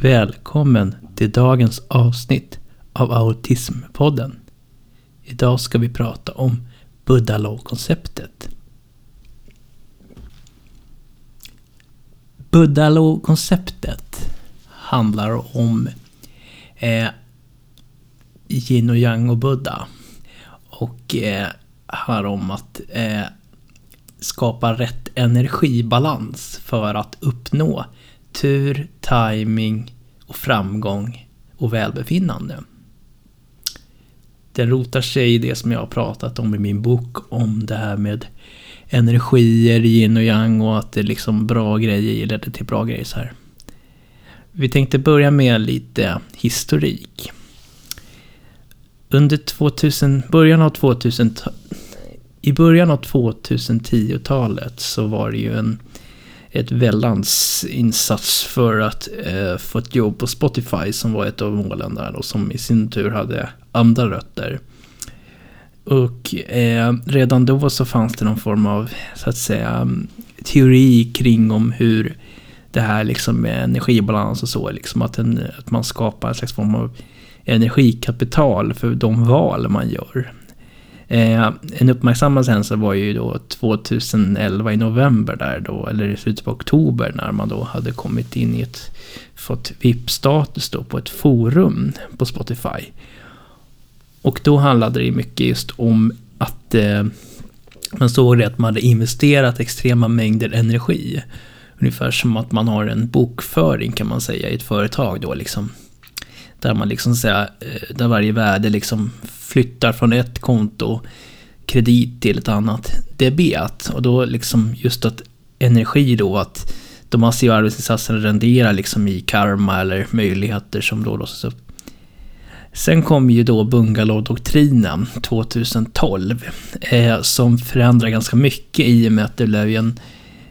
Välkommen till dagens avsnitt av Autismpodden. Idag ska vi prata om Buddha-konceptet. Buddha-konceptet handlar om eh, yin och yang och buddha. Och eh, handlar om att eh, skapa rätt energibalans för att uppnå tur, timing och framgång och välbefinnande. Den rotar sig i det som jag har pratat om i min bok om det här med energier, yin och yang och att det är liksom bra grejer leder till bra grejer så här. Vi tänkte börja med lite historik. Under 2000, början av 2000 i början av 2010-talet så var det ju en ett väldans insats för att eh, få ett jobb på Spotify som var ett av målen där och som i sin tur hade andra rötter. Och eh, redan då så fanns det någon form av, så att säga, teori kring om hur det här liksom med energibalans och så, liksom att, en, att man skapar en slags form av energikapital för de val man gör. Eh, en uppmärksammad händelse var ju då 2011 i november där då, eller i slutet på oktober när man då hade kommit in i ett, fått VIP-status då på ett forum på Spotify. Och då handlade det mycket just om att eh, man såg det att man hade investerat extrema mängder energi. Ungefär som att man har en bokföring kan man säga i ett företag då liksom. Där man liksom säga, eh, där varje värde liksom flyttar från ett konto kredit till ett annat debet. Och då liksom just att energi då, att de massiva arbetsinsatserna renderar liksom i karma eller möjligheter som då låses upp. Sen kom ju då bungalowdoktrinen 2012 eh, som förändrar ganska mycket i och med att det blev en,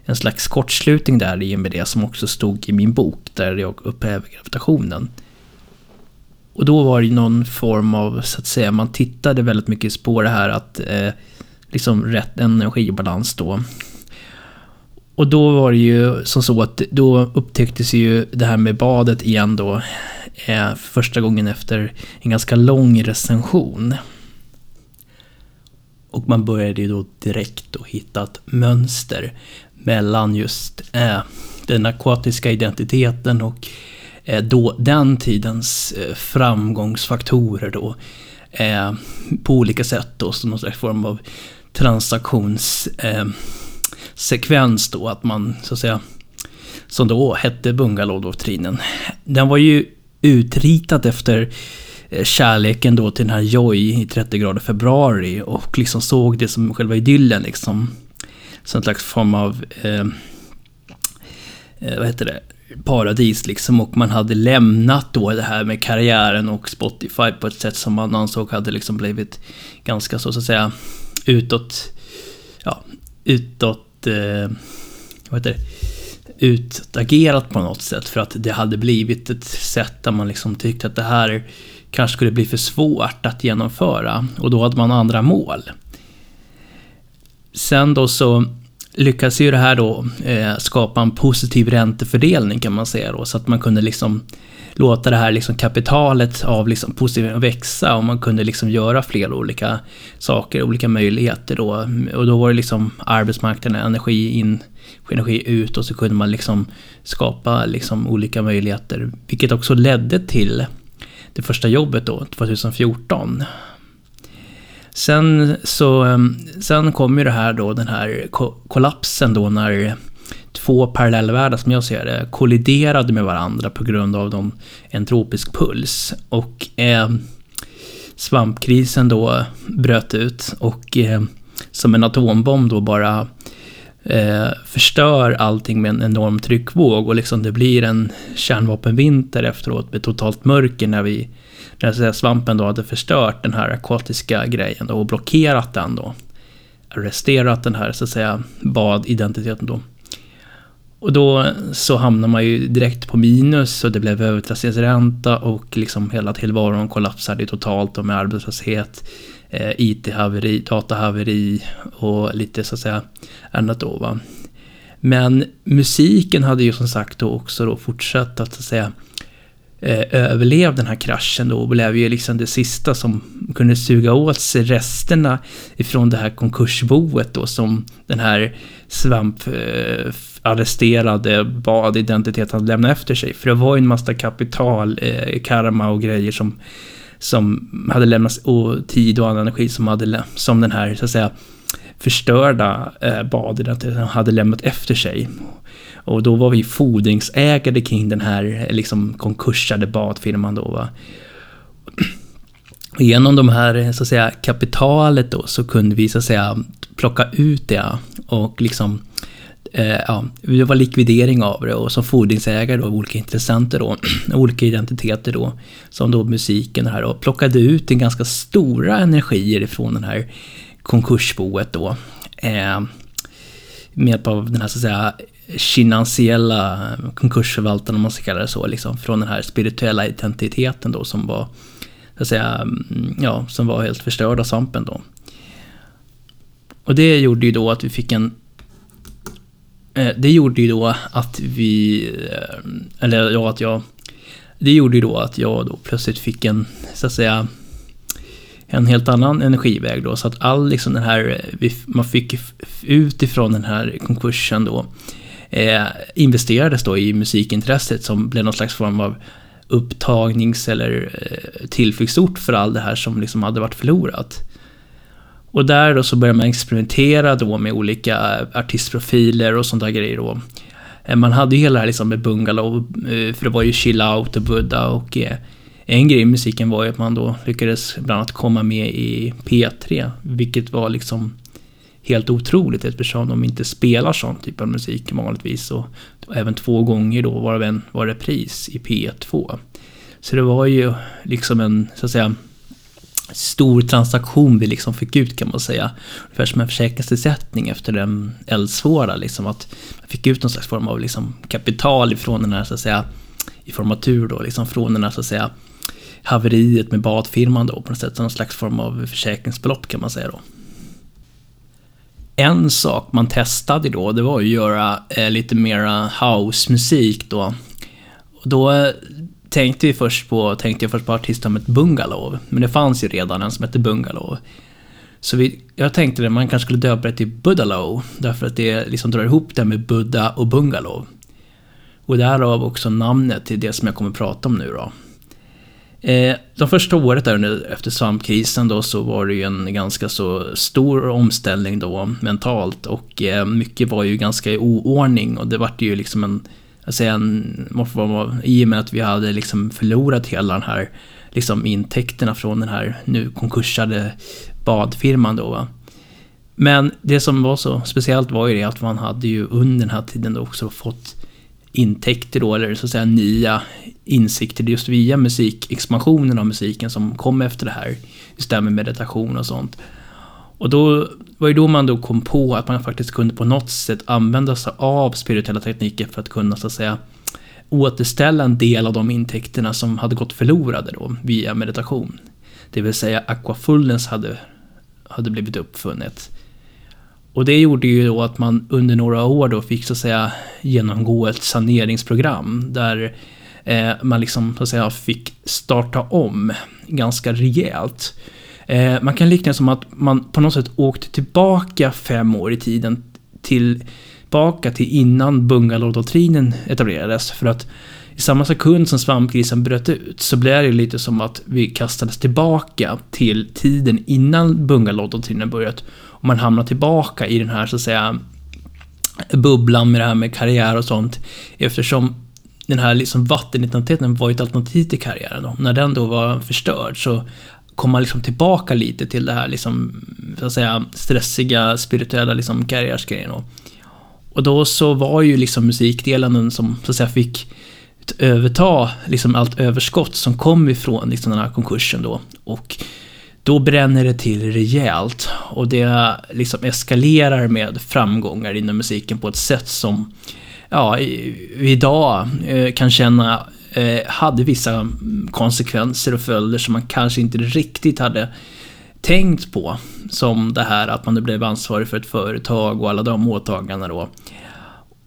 en slags kortslutning där i och med det som också stod i min bok där jag upphäver gravitationen. Och då var det någon form av, så att säga, man tittade väldigt mycket på det här att eh, liksom rätt energibalans då. Och då var det ju som så att då upptäcktes ju det här med badet igen då eh, första gången efter en ganska lång recension. Och man började ju då direkt att hitta ett mönster mellan just eh, den akvatiska identiteten och Eh, då, den tidens eh, framgångsfaktorer då eh, på olika sätt då som någon slags form av transaktionssekvens då att man så att säga som då hette bungalowdoktrinen. Den var ju utritad efter kärleken då till den här Joy i 30 grader februari och liksom såg det som själva idyllen liksom. Som en slags form av, eh, vad heter det, paradis liksom och man hade lämnat då det här med karriären och Spotify på ett sätt som man ansåg hade liksom blivit ganska så, så att säga utåt, ja, utåt, eh, vad heter det, utagerat på något sätt. För att det hade blivit ett sätt där man liksom tyckte att det här kanske skulle bli för svårt att genomföra. Och då hade man andra mål. Sen då så lyckades ju det här då eh, skapa en positiv räntefördelning kan man säga då, så att man kunde liksom låta det här liksom kapitalet av liksom positivt växa och man kunde liksom göra fler olika saker, olika möjligheter då. Och då var det liksom arbetsmarknaden, energi in, energi ut och så kunde man liksom skapa liksom olika möjligheter. Vilket också ledde till det första jobbet då, 2014. Sen så, ehm, sen kom ju det här då, den här kollapsen då när två parallellvärldar som jag ser det kolliderade med varandra på grund av de, en tropisk puls. Och eh, svampkrisen då bröt ut och eh, som en atombomb då bara eh, förstör allting med en enorm tryckvåg och liksom det blir en kärnvapenvinter efteråt med totalt mörker när vi när svampen då hade förstört den här akvatiska grejen då, och blockerat den då. Arresterat den här så att säga badidentiteten då. Och då så hamnar man ju direkt på minus och det blev övertrasseringsränta och liksom hela tillvaron kollapsade totalt och med arbetslöshet, eh, IT-haveri, datahaveri och lite så att säga annat då va. Men musiken hade ju som sagt då också då fortsatt att, så att säga eh, överlevde den här kraschen då och blev ju liksom det sista som kunde suga åt sig resterna ifrån det här konkursboet då som den här svamparresterade eh, bad identiteten att lämna efter sig. För det var ju en massa kapital, eh, karma och grejer som, som hade lämnats, och tid och annan energi som, hade, som den här, så att säga, förstörda eh, badidentiteten hade lämnat efter sig. Och då var vi fordringsägare kring den här liksom konkursade badfirman då va. Och genom de här, så att säga, kapitalet då så kunde vi så att säga plocka ut det och liksom eh, ja, det var likvidering av det och som fordringsägare då, olika intressenter då, olika identiteter då, som då musiken här och plockade ut en ganska stora energier ifrån den här konkursboet då. Eh, med hjälp av den här så att säga finansiella konkursförvaltaren om man ska kalla det så, liksom från den här spirituella identiteten då som var, så att säga, mm, ja, som var helt förstörd av svampen då. Och det gjorde ju då att vi fick en eh, det gjorde ju då att vi, eh, eller ja, att jag, det gjorde ju då att jag då plötsligt fick en, så att säga, en helt annan energiväg då. Så att all liksom den här, eh, man fick utifrån den här konkursen då, eh, investerades då i musikintresset som blev någon slags form av upptagnings eller eh, tillflyktsort för allt det här som liksom hade varit förlorat. Och där då så började man experimentera då med olika artistprofiler och sånt där grejer då. Eh, man hade ju hela det här liksom med Bungalow, eh, för det var ju Chill Out och Buddha och eh, en grej i musiken var ju att man då lyckades bland annat komma med i P3, vilket var liksom helt otroligt eftersom de inte spelar sån typ av musik vanligtvis. Och även två gånger då var det, var repris i P2. Så det var ju liksom en, så att säga, stor transaktion vi liksom fick ut kan man säga. Ungefär som en försäkringsersättning efter den eldsvåra. Liksom, att man fick ut någon slags form av liksom, kapital ifrån den här, så att säga, i form av tur då, liksom från den här, så att säga, haveriet med badfirman då på något sätt. Någon slags form av försäkringsbelopp kan man säga då. En sak man testade då, det var att göra eh, lite mera housemusik då. Då eh, tänkte vi först på, tänkte jag först på artistnamnet ett Bungalow. Men det fanns ju redan en som hette Bungalow. Så vi, jag tänkte att man kanske skulle döpa det till Buddalow. Därför att det liksom drar ihop det med Buddha och Bungalow. Och därav också namnet till det som jag kommer att prata om nu då. Eh, de första året där efter svampkrisen då så var det ju en ganska så stor omställning då mentalt och eh, mycket var ju ganska i oordning och det vart ju liksom en, jag säger en, i och med att vi hade liksom förlorat hela den här liksom intäkterna från den här nu konkursade badfirman då va. Men det som var så speciellt var ju det att man hade ju under den här tiden då också fått intäkter då, eller så att säga nya insikter just via musik, expansionen av musiken som kom efter det här. Just det här med meditation och sånt. Och då var ju då man då kom på att man faktiskt kunde på något sätt använda sig av spirituella tekniker för att kunna så att säga återställa en del av de intäkterna som hade gått förlorade då via meditation. Det vill säga aquafullness hade, hade blivit uppfunnet. Och det gjorde ju då att man under några år då fick så att säga genomgå ett saneringsprogram där eh, man liksom så att säga fick starta om ganska rejält. Eh, man kan likna det som att man på något sätt åkte tillbaka fem år i tiden till, tillbaka till innan bungalowdoktrinen etablerades. För att i samma sekund som svampkrisen bröt ut så blev det lite som att vi kastades tillbaka till tiden innan bungalowdoktrinen börjat. Och man hamnar tillbaka i den här så att säga bubblan med det här med karriär och sånt. Eftersom den här liksom vattenidentiteten var ett alternativ till karriären. Då. När den då var förstörd så kom man liksom tillbaka lite till det här liksom, så att säga, stressiga, spirituella liksom karriärsgrejen. Och, och då så var ju liksom musikdelen den som så att säga fick överta liksom allt överskott som kom ifrån liksom den här konkursen då. Och då bränner det till rejält och det liksom eskalerar med framgångar inom musiken på ett sätt som ja, idag eh, kan känna eh, hade vissa konsekvenser och följder som man kanske inte riktigt hade tänkt på. Som det här att man blev ansvarig för ett företag och alla de åtagandena då.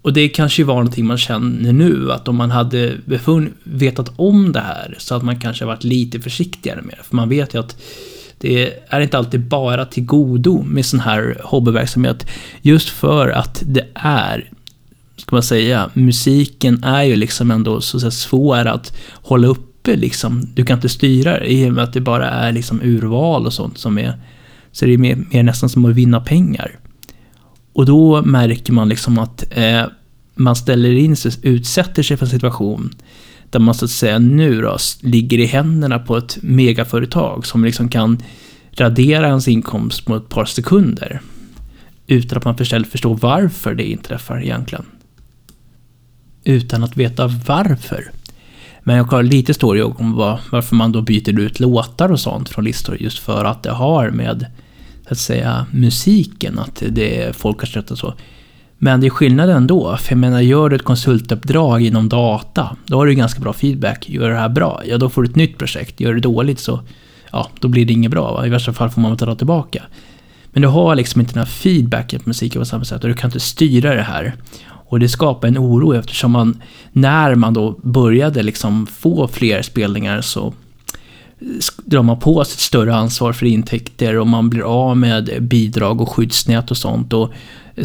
Och det kanske var någonting man känner nu, att om man hade vetat om det här så att man kanske varit lite försiktigare med det. För man vet ju att det är inte alltid bara till godo med sån här hobbyverksamhet. Just för att det är, ska man säga, musiken är ju liksom ändå så att säga svår att hålla uppe liksom. Du kan inte styra det i och med att det bara är liksom urval och sånt som är, så det är mer, mer nästan som att vinna pengar. Och då märker man liksom att eh, man ställer in sig, utsätter sig för en situation där man så att säga nu då ligger i händerna på ett megaföretag som liksom kan radera ens inkomst på ett par sekunder. Utan att man förstår varför det inträffar egentligen. Utan att veta varför. Men jag har lite story om varför man då byter ut låtar och sånt från listor just för att det har med så att säga musiken, att det folk har stött och så. Men det är skillnad ändå, för jag menar gör du ett konsultuppdrag inom data, då har du ganska bra feedback. Gör du det här bra, ja då får du ett nytt projekt. Gör du det dåligt så, ja, då blir det inget bra. Va? I värsta fall får man ta tillbaka. Men du har liksom inte den här feedbacken på musiken på samma sätt och du kan inte styra det här. Och det skapar en oro eftersom man, när man då började liksom få fler spelningar så drar man på sig ett större ansvar för intäkter och man blir av med bidrag och skyddsnät och sånt och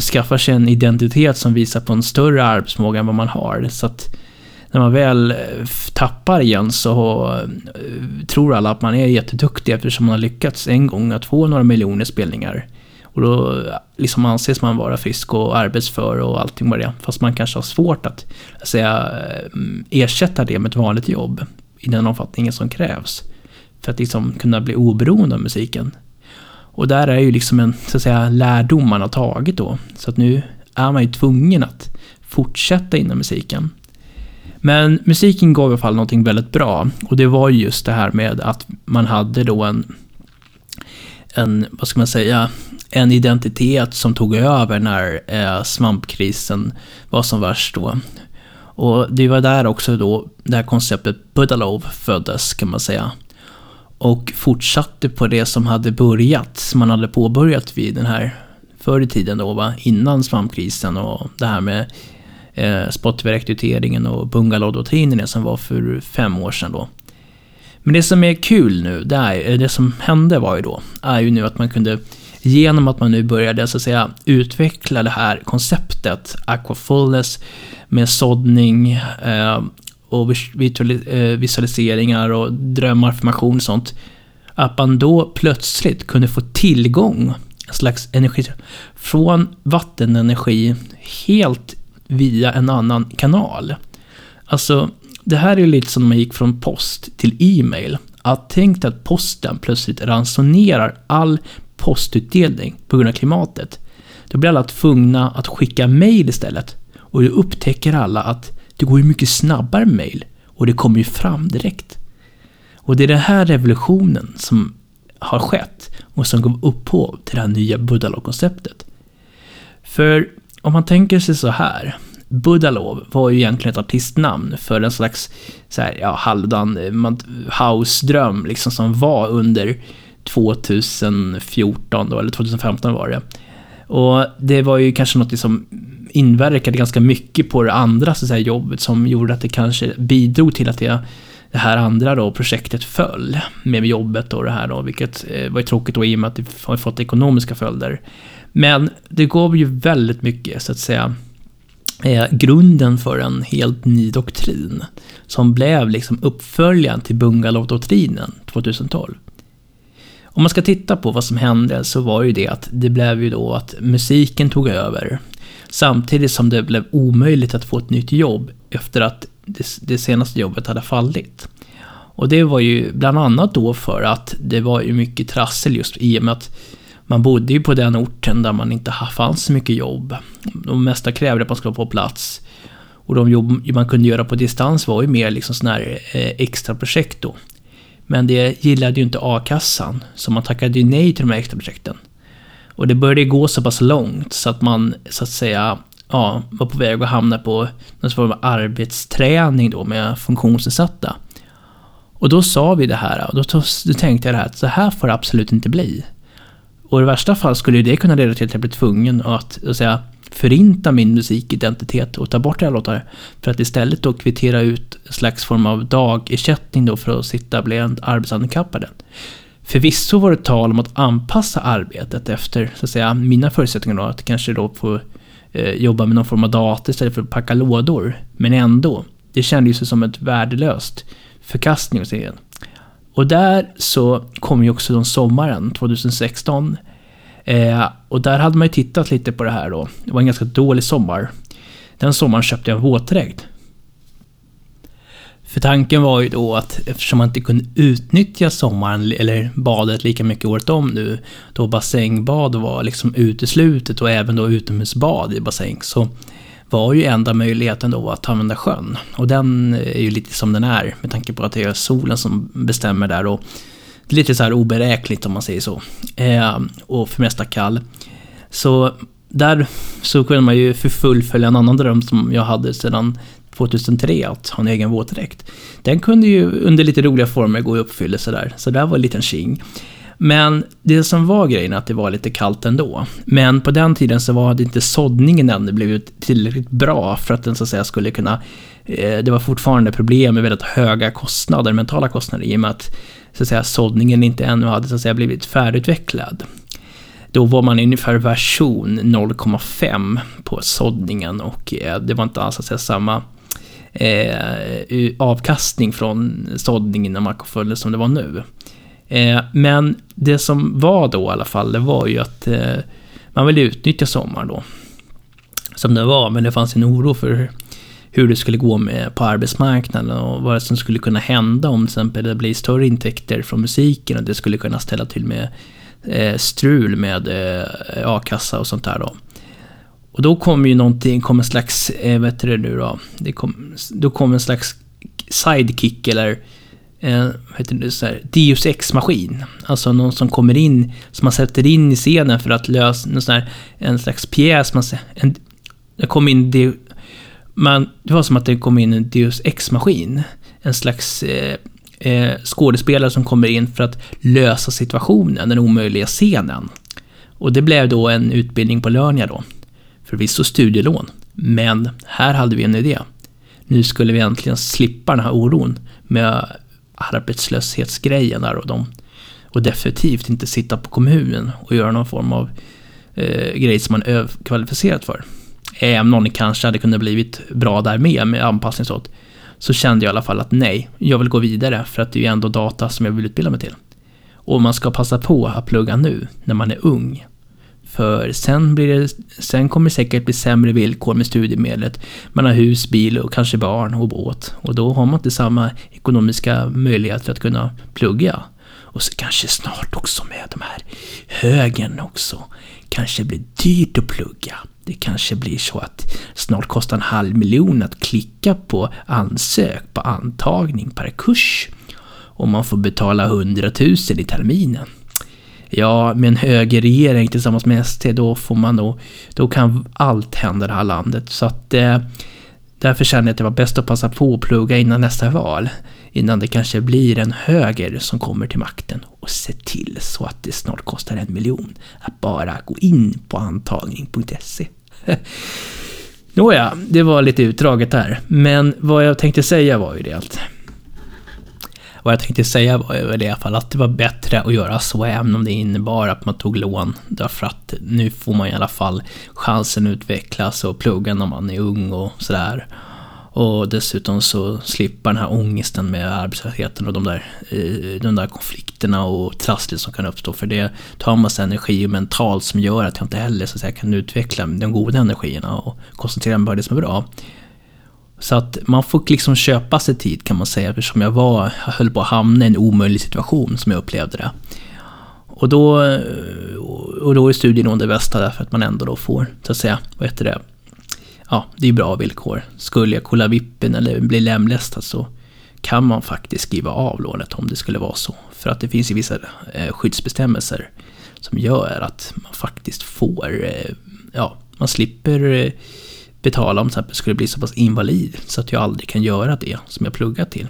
skaffar sig en identitet som visar på en större arbetsförmåga än vad man har. Så att när man väl eh, tappar igen så eh, tror alla att man är jätteduktig eftersom man har lyckats en gång att få några miljoner spelningar. Och då eh, liksom anses man vara frisk och arbetsför och allting vad det Fast man kanske har svårt att säga, ersätta det med ett vanligt jobb i den omfattningen som krävs för att liksom kunna bli oberoende av musiken. Och där är ju liksom en så att säga, lärdom man har tagit då. Så att nu är man ju tvungen att fortsätta inom musiken. Men musiken gav i alla fall någonting väldigt bra. Och det var just det här med att man hade då en, en vad ska man säga, en identitet som tog över när eh, svampkrisen var som värst då. Och det var där också då det här konceptet Budalov föddes kan man säga och fortsatte på det som hade börjat, som man hade påbörjat vid den här förr i tiden då, va? innan svampkrisen och det här med eh, Spotify-rekryteringen och bungalowdoktrinen som var för fem år sedan då. Men det som är kul nu, det, är, det som hände var ju då, är ju nu att man kunde, genom att man nu började så att säga utveckla det här konceptet, aquafullness, med såddning, eh, och eh, visualiseringar och drömaffirmation och sånt. Att man då plötsligt kunde få tillgång, en slags energi, från vattenenergi helt via en annan kanal. Alltså, det här är lite som när man gick från post till e-mail. Att tänk att posten plötsligt ransonerar all postutdelning på grund av klimatet. Då blir alla tvungna att skicka mail istället. Och då upptäcker alla att det går ju mycket snabbare med mail och det kommer ju fram direkt. Och det är den här revolutionen som har skett och som gav upphov till det här nya Buddhalov-konceptet. För om man tänker sig så här. Buddhalov var ju egentligen ett artistnamn för en slags så här, ja, halvdan house-dröm liksom som var under 2014 då, eller 2015 var det. Och det var ju kanske något som inverkade ganska mycket på det andra så att säga, jobbet som gjorde att det kanske bidrog till att det, det här andra då, projektet föll med jobbet och det här då, vilket eh, var ju tråkigt då i och med att det har fått ekonomiska följder. Men det gav ju väldigt mycket, så att säga, eh, grunden för en helt ny doktrin som blev liksom uppföljaren till Bungalow-doktrinen 2012. Om man ska titta på vad som hände så var ju det att det blev ju då att musiken tog över. Samtidigt som det blev omöjligt att få ett nytt jobb efter att det, det senaste jobbet hade fallit. Och det var ju bland annat då för att det var ju mycket trassel just i och med att man bodde ju på den orten där man inte fanns så mycket jobb. De mesta krävde att man skulle vara på plats. Och de jobb man kunde göra på distans var ju mer liksom sådana här eh, extra projekt då. Men det gillade ju inte a-kassan, så man tackade ju nej till de här extra projekten. Och det började gå så pass långt så att man så att säga ja, var på väg att hamna på någon form av arbetsträning då med funktionsnedsatta. Och då sa vi det här och då, då tänkte jag det här att så här får det absolut inte bli. Och i värsta fall skulle det kunna leda till att jag blir tvungen att, att säga, förinta min musikidentitet och ta bort alla låtar. För att istället då kvittera ut en slags form av dagersättning då för att sitta bland arbetshandikappade. Förvisso var det tal om att anpassa arbetet efter så att säga, mina förutsättningar då, att kanske då få eh, jobba med någon form av dator istället för att packa lådor. Men ändå, det kändes ju som ett värdelöst förkastning. Och där så kom ju också den sommaren, 2016. Eh, och där hade man ju tittat lite på det här då. Det var en ganska dålig sommar. Den sommaren köpte jag en våtdräkt. För tanken var ju då att eftersom man inte kunde utnyttja sommaren eller badet lika mycket året om nu, då basängbad var liksom uteslutet och även då utomhusbad i bassäng, så var ju enda möjligheten då att använda sjön. Och den är ju lite som den är med tanke på att det är solen som bestämmer där och lite så här oberäkneligt om man säger så. Eh, och för mesta kall. Så där så kunde man ju fullfölja en annan dröm som jag hade sedan 2003 att ha en egen våtdräkt. Den kunde ju under lite roliga former gå i uppfyllelse där, så där var en liten tjing. Men det som var grejen att det var lite kallt ändå. Men på den tiden så var det inte såddningen ännu blivit tillräckligt bra för att den så att säga skulle kunna... Eh, det var fortfarande problem med väldigt höga kostnader, mentala kostnader, i och med att så att säga såddningen inte ännu hade så att säga blivit färdigutvecklad. Då var man ungefär version 0,5 på såddningen och eh, det var inte alls att säga samma eh, avkastning från såddningen när man följde som det var nu. Eh, men det som var då i alla fall, det var ju att eh, man ville utnyttja sommaren då. Som det var, men det fanns en oro för hur det skulle gå med på arbetsmarknaden och vad som skulle kunna hända om till exempel det blir större intäkter från musiken och det skulle kunna ställa till med eh, strul med eh, a-kassa och sånt där då. Och då kom ju någonting, kom en slags, eh, vad heter det nu då? Det kom, då kom en slags sidekick eller eh, vad heter det, så här, Deus Ex-maskin. Alltså någon som kommer in, som man sätter in i scenen för att lösa en, sån här, en slags pjäs. Man, en, det kom in, man, det var som att det kom in en Deus Ex-maskin. En slags eh, eh, skådespelare som kommer in för att lösa situationen, den omöjliga scenen. Och det blev då en utbildning på Lörnia då. Förvisso studielån, men här hade vi en idé. Nu skulle vi äntligen slippa den här oron med arbetslöshetsgrejen där och dem. och definitivt inte sitta på kommunen och göra någon form av eh, grej som man är kvalificerad för. Även om det kanske hade kunnat blivit bra där med, med anpassningsåt, så kände jag i alla fall att nej, jag vill gå vidare för att det är ju ändå data som jag vill utbilda mig till. Och man ska passa på att plugga nu, när man är ung. För sen, blir det, sen kommer det säkert bli sämre villkor med studiemedlet. Man har hus, bil och kanske barn och båt. Och då har man inte samma ekonomiska möjligheter att kunna plugga. Och så kanske snart också med de här högen också. Kanske blir dyrt att plugga. Det kanske blir så att snart kostar en halv miljon att klicka på ansök på antagning per kurs. Och man får betala hundratusen i terminen. Ja, med en högerregering tillsammans med ST, då får man nog... Då kan allt hända i det här landet. Så att... Eh, därför kände jag att det var bäst att passa på att plugga innan nästa val. Innan det kanske blir en höger som kommer till makten. Och se till så att det snart kostar en miljon. Att bara gå in på antagning.se. Nåja, det var lite utdraget här. Men vad jag tänkte säga var ju det att vad jag tänkte säga var väl i alla fall att det var bättre att göra så, även om det innebar att man tog lån. Därför att nu får man i alla fall chansen att utvecklas och plugga när man är ung och sådär. Och dessutom så slippa den här ångesten med arbetslösheten och de där, eh, de där konflikterna och trasslet som kan uppstå. För det tar massa energi och mentalt som gör att jag inte heller så att säga, kan utveckla de goda energierna och koncentrera mig på det som är bra. Så att man får liksom köpa sig tid kan man säga eftersom jag var, jag höll på att hamna i en omöjlig situation som jag upplevde det. Och då, och då är studielån det bästa därför att man ändå då får, så att säga, vad heter det? Ja, det är bra villkor. Skulle jag kolla vippen eller bli lemlästad så kan man faktiskt skriva av lånet om det skulle vara så. För att det finns ju vissa eh, skyddsbestämmelser som gör att man faktiskt får, eh, ja, man slipper eh, betala om till exempel skulle bli så pass invalid så att jag aldrig kan göra det som jag pluggat till.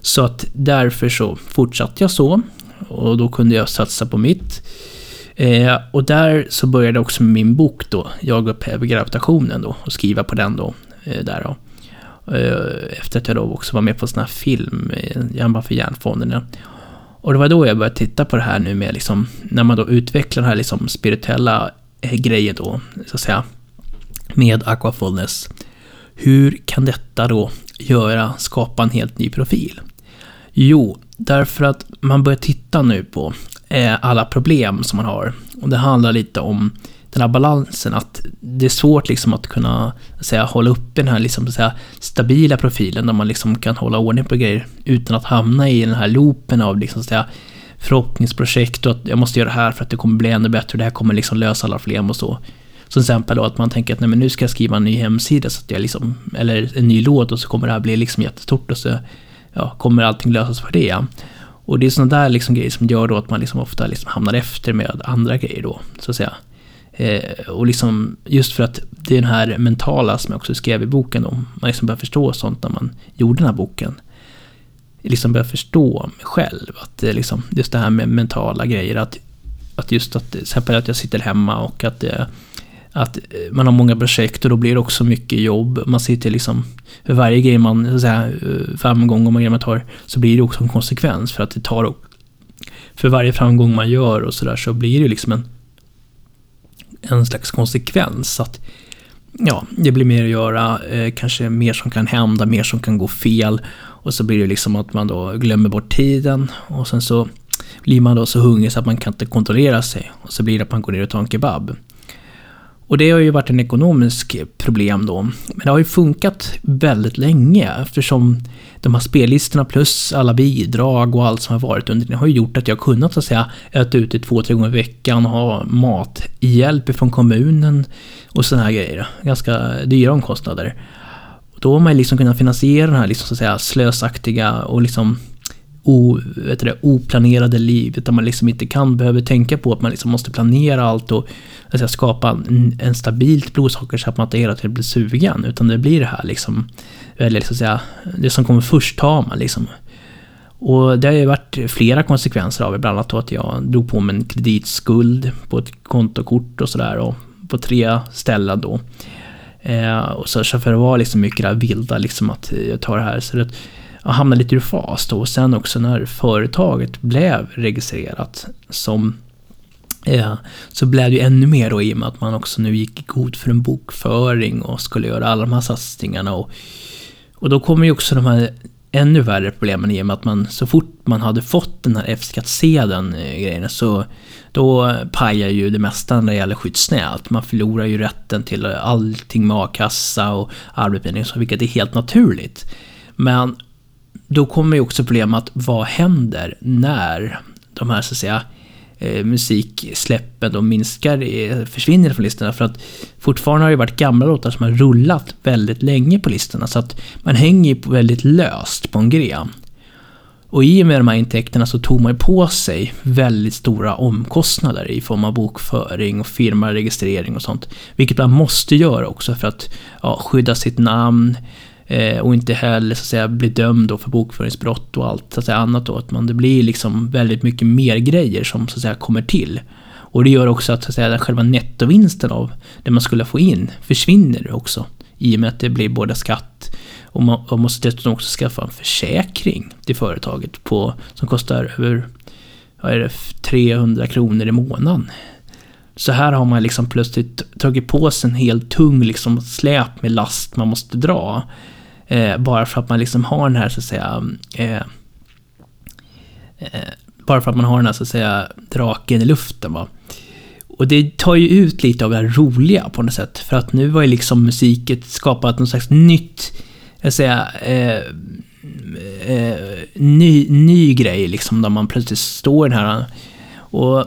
Så att därför så fortsatte jag så och då kunde jag satsa på mitt Eh, och där så började också min bok då, Jag upphäver gravitationen då, och skriva på den då. Eh, där då. Eh, efter att jag då också var med på en sån här film, eh, för Hjärnfonden. Och det var då jag började titta på det här nu med liksom, när man då utvecklar den här liksom spirituella eh, grejen då, så att säga, med aquafulness. Hur kan detta då göra, skapa en helt ny profil? Jo, därför att man börjar titta nu på eh, alla problem som man har. Och det handlar lite om den här balansen, att det är svårt liksom att kunna säga, hålla upp den här liksom, säga, stabila profilen där man liksom kan hålla ordning på grejer utan att hamna i den här loopen av liksom, säga, förhoppningsprojekt och att jag måste göra det här för att det kommer bli ännu bättre och det här kommer liksom lösa alla problem och så. Som exempel då att man tänker att nej, men nu ska jag skriva en ny hemsida så att jag liksom, eller en ny låt och så kommer det här bli liksom jättestort och så ja, kommer allting lösas för det. Och det är sådana där liksom grejer som gör då att man liksom ofta liksom hamnar efter med andra grejer då, så att säga. Eh, och liksom, just för att det är den här mentala som jag också skrev i boken om. Man liksom börjar förstå sånt när man gjorde den här boken. Liksom börjar förstå mig själv. Att eh, liksom, just det här med mentala grejer. Att, att just att, till exempel att jag sitter hemma och att, eh, att eh, man har många projekt och då blir det också mycket jobb. Man sitter liksom, för varje grej man, så att säga, eh, framgång om man tar, så blir det också en konsekvens för att det tar för varje framgång man gör och sådär så blir det liksom en en slags konsekvens. Att, ja, det blir mer att göra, eh, kanske mer som kan hända, mer som kan gå fel. Och så blir det liksom att man då glömmer bort tiden och sen så blir man då så hungrig så att man kan inte kontrollera sig. Och så blir det att man går ner och tar en kebab. Och det har ju varit en ekonomisk problem då. Men det har ju funkat väldigt länge eftersom de här spellistorna plus alla bidrag och allt som har varit under det har ju gjort att jag kunnat så att säga äta ute två, tre gånger i veckan och ha mathjälp från kommunen och sådana här grejer. Ganska dyra omkostnader. Då har man liksom kunnat finansiera den här liksom, så att säga, slösaktiga och liksom o, vet det, oplanerade livet där man liksom inte kan behöver tänka på att man liksom måste planera allt och alltså, skapa en, en stabilt blodsocker så att man inte hela tiden blir sugen. Utan det blir det här liksom, eller liksom säga, det som kommer först tar man liksom. Och det har ju varit flera konsekvenser av det, bland annat då att jag drog på mig en kreditskuld på ett kontokort och sådär och på tre ställen då. Eh, och så, så för det var liksom mycket det här vilda liksom att jag tar det här. Så det, hamnade lite ur fas då. Och sen också när företaget blev registrerat som Ja, så blev det ju ännu mer då i och med att man också nu gick i god för en bokföring och skulle göra alla de här satsningarna. Och, och då kommer ju också de här ännu värre problemen i och med att man så fort man hade fått den här F-skattsedeln eh, grejen så då pajar ju det mesta när det gäller skyddsnät. Man förlorar ju rätten till allting med a-kassa och arbetsbildning, vilket är helt naturligt. Men då kommer ju också problemet vad händer när de här så att säga eh, musiksläppen då minskar, eh, försvinner från listorna. För att fortfarande har det varit gamla låtar som har rullat väldigt länge på listorna. Så att man hänger ju väldigt löst på en gren. Och i och med de här intäkterna så tog man på sig väldigt stora omkostnader i form av bokföring och firmaregistrering och sånt. Vilket man måste göra också för att ja, skydda sitt namn, Eh, Eh, och inte heller så att säga bli dömd då för bokföringsbrott och allt så att säga, annat då. Att man, det blir liksom väldigt mycket mer grejer som så att säga kommer till. Och det gör också att, så att säga, själva nettovinsten av det man skulle få in försvinner också. I och med att det blir både skatt och man, man måste dessutom också skaffa en försäkring till företaget på, som kostar över vad är det, 300 kronor i månaden. Så här har man liksom plötsligt tagit på sig en helt tung liksom släp med last man måste dra. Eh, bara för att man liksom har den här så att säga eh, eh, bara för att man har den här så att säga draken i luften va. Och det tar ju ut lite av det här roliga på något sätt. För att nu var ju liksom musiket skapat någon slags nytt, jag säga, eh, eh, ny, ny grej liksom. Där man plötsligt står i den här. Och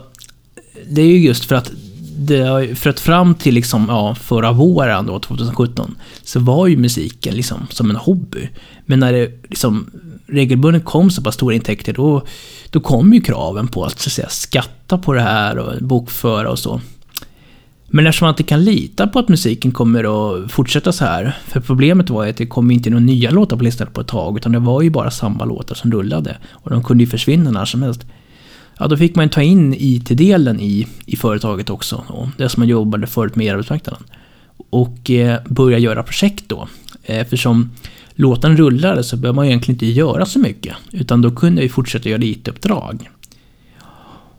det är ju just för att det, för att fram till liksom, ja, förra våren då, 2017, så var ju musiken liksom som en hobby. Men när det liksom regelbundet kom så pass stora intäkter, då, då kom ju kraven på att, så att säga, skatta på det här och bokföra och så. Men eftersom man inte kan lita på att musiken kommer att fortsätta så här, för problemet var ju att det kom inte några nya låtar på listan på ett tag, utan det var ju bara samma låtar som rullade. Och de kunde ju försvinna när som helst ja, då fick man ta in IT-delen i, i företaget också. Då, det som man jobbade förut med arbetsmarknaden. Och eh, börja göra projekt då. Eh, eftersom låten rullade så behöver man egentligen inte göra så mycket. Utan då kunde vi fortsätta göra IT-uppdrag.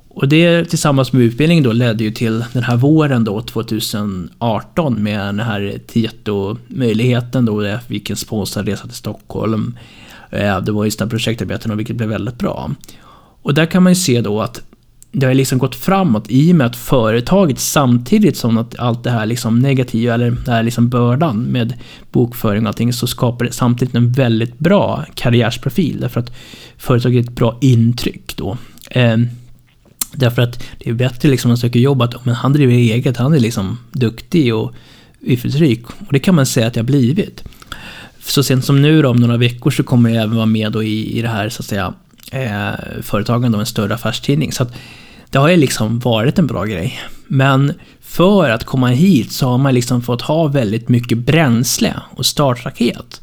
Och det tillsammans med utbildningen då ledde ju till den här våren då 2018 med den här Tieto-möjligheten då där jag fick en sponsrad resa till Stockholm. Eh, det var just den projektarbeten och vilket blev väldigt bra. Och där kan man ju se då att det har liksom gått framåt i och med att företaget samtidigt som att allt det här liksom negativa, eller den här liksom bördan med bokföring och allting, så skapar det samtidigt en väldigt bra karriärsprofil. Därför att företaget är ett bra intryck då. Eh, därför att det är bättre liksom att söka jobb att men han driver eget, han är liksom duktig och yffelrik. Och det kan man säga att jag blivit. Så sent som nu då, om några veckor så kommer jag även vara med då i, i det här så att säga eh, företagande av en större affärstidning. Så att det har ju liksom varit en bra grej. Men för att komma hit så har man liksom fått ha väldigt mycket bränsle och startraket.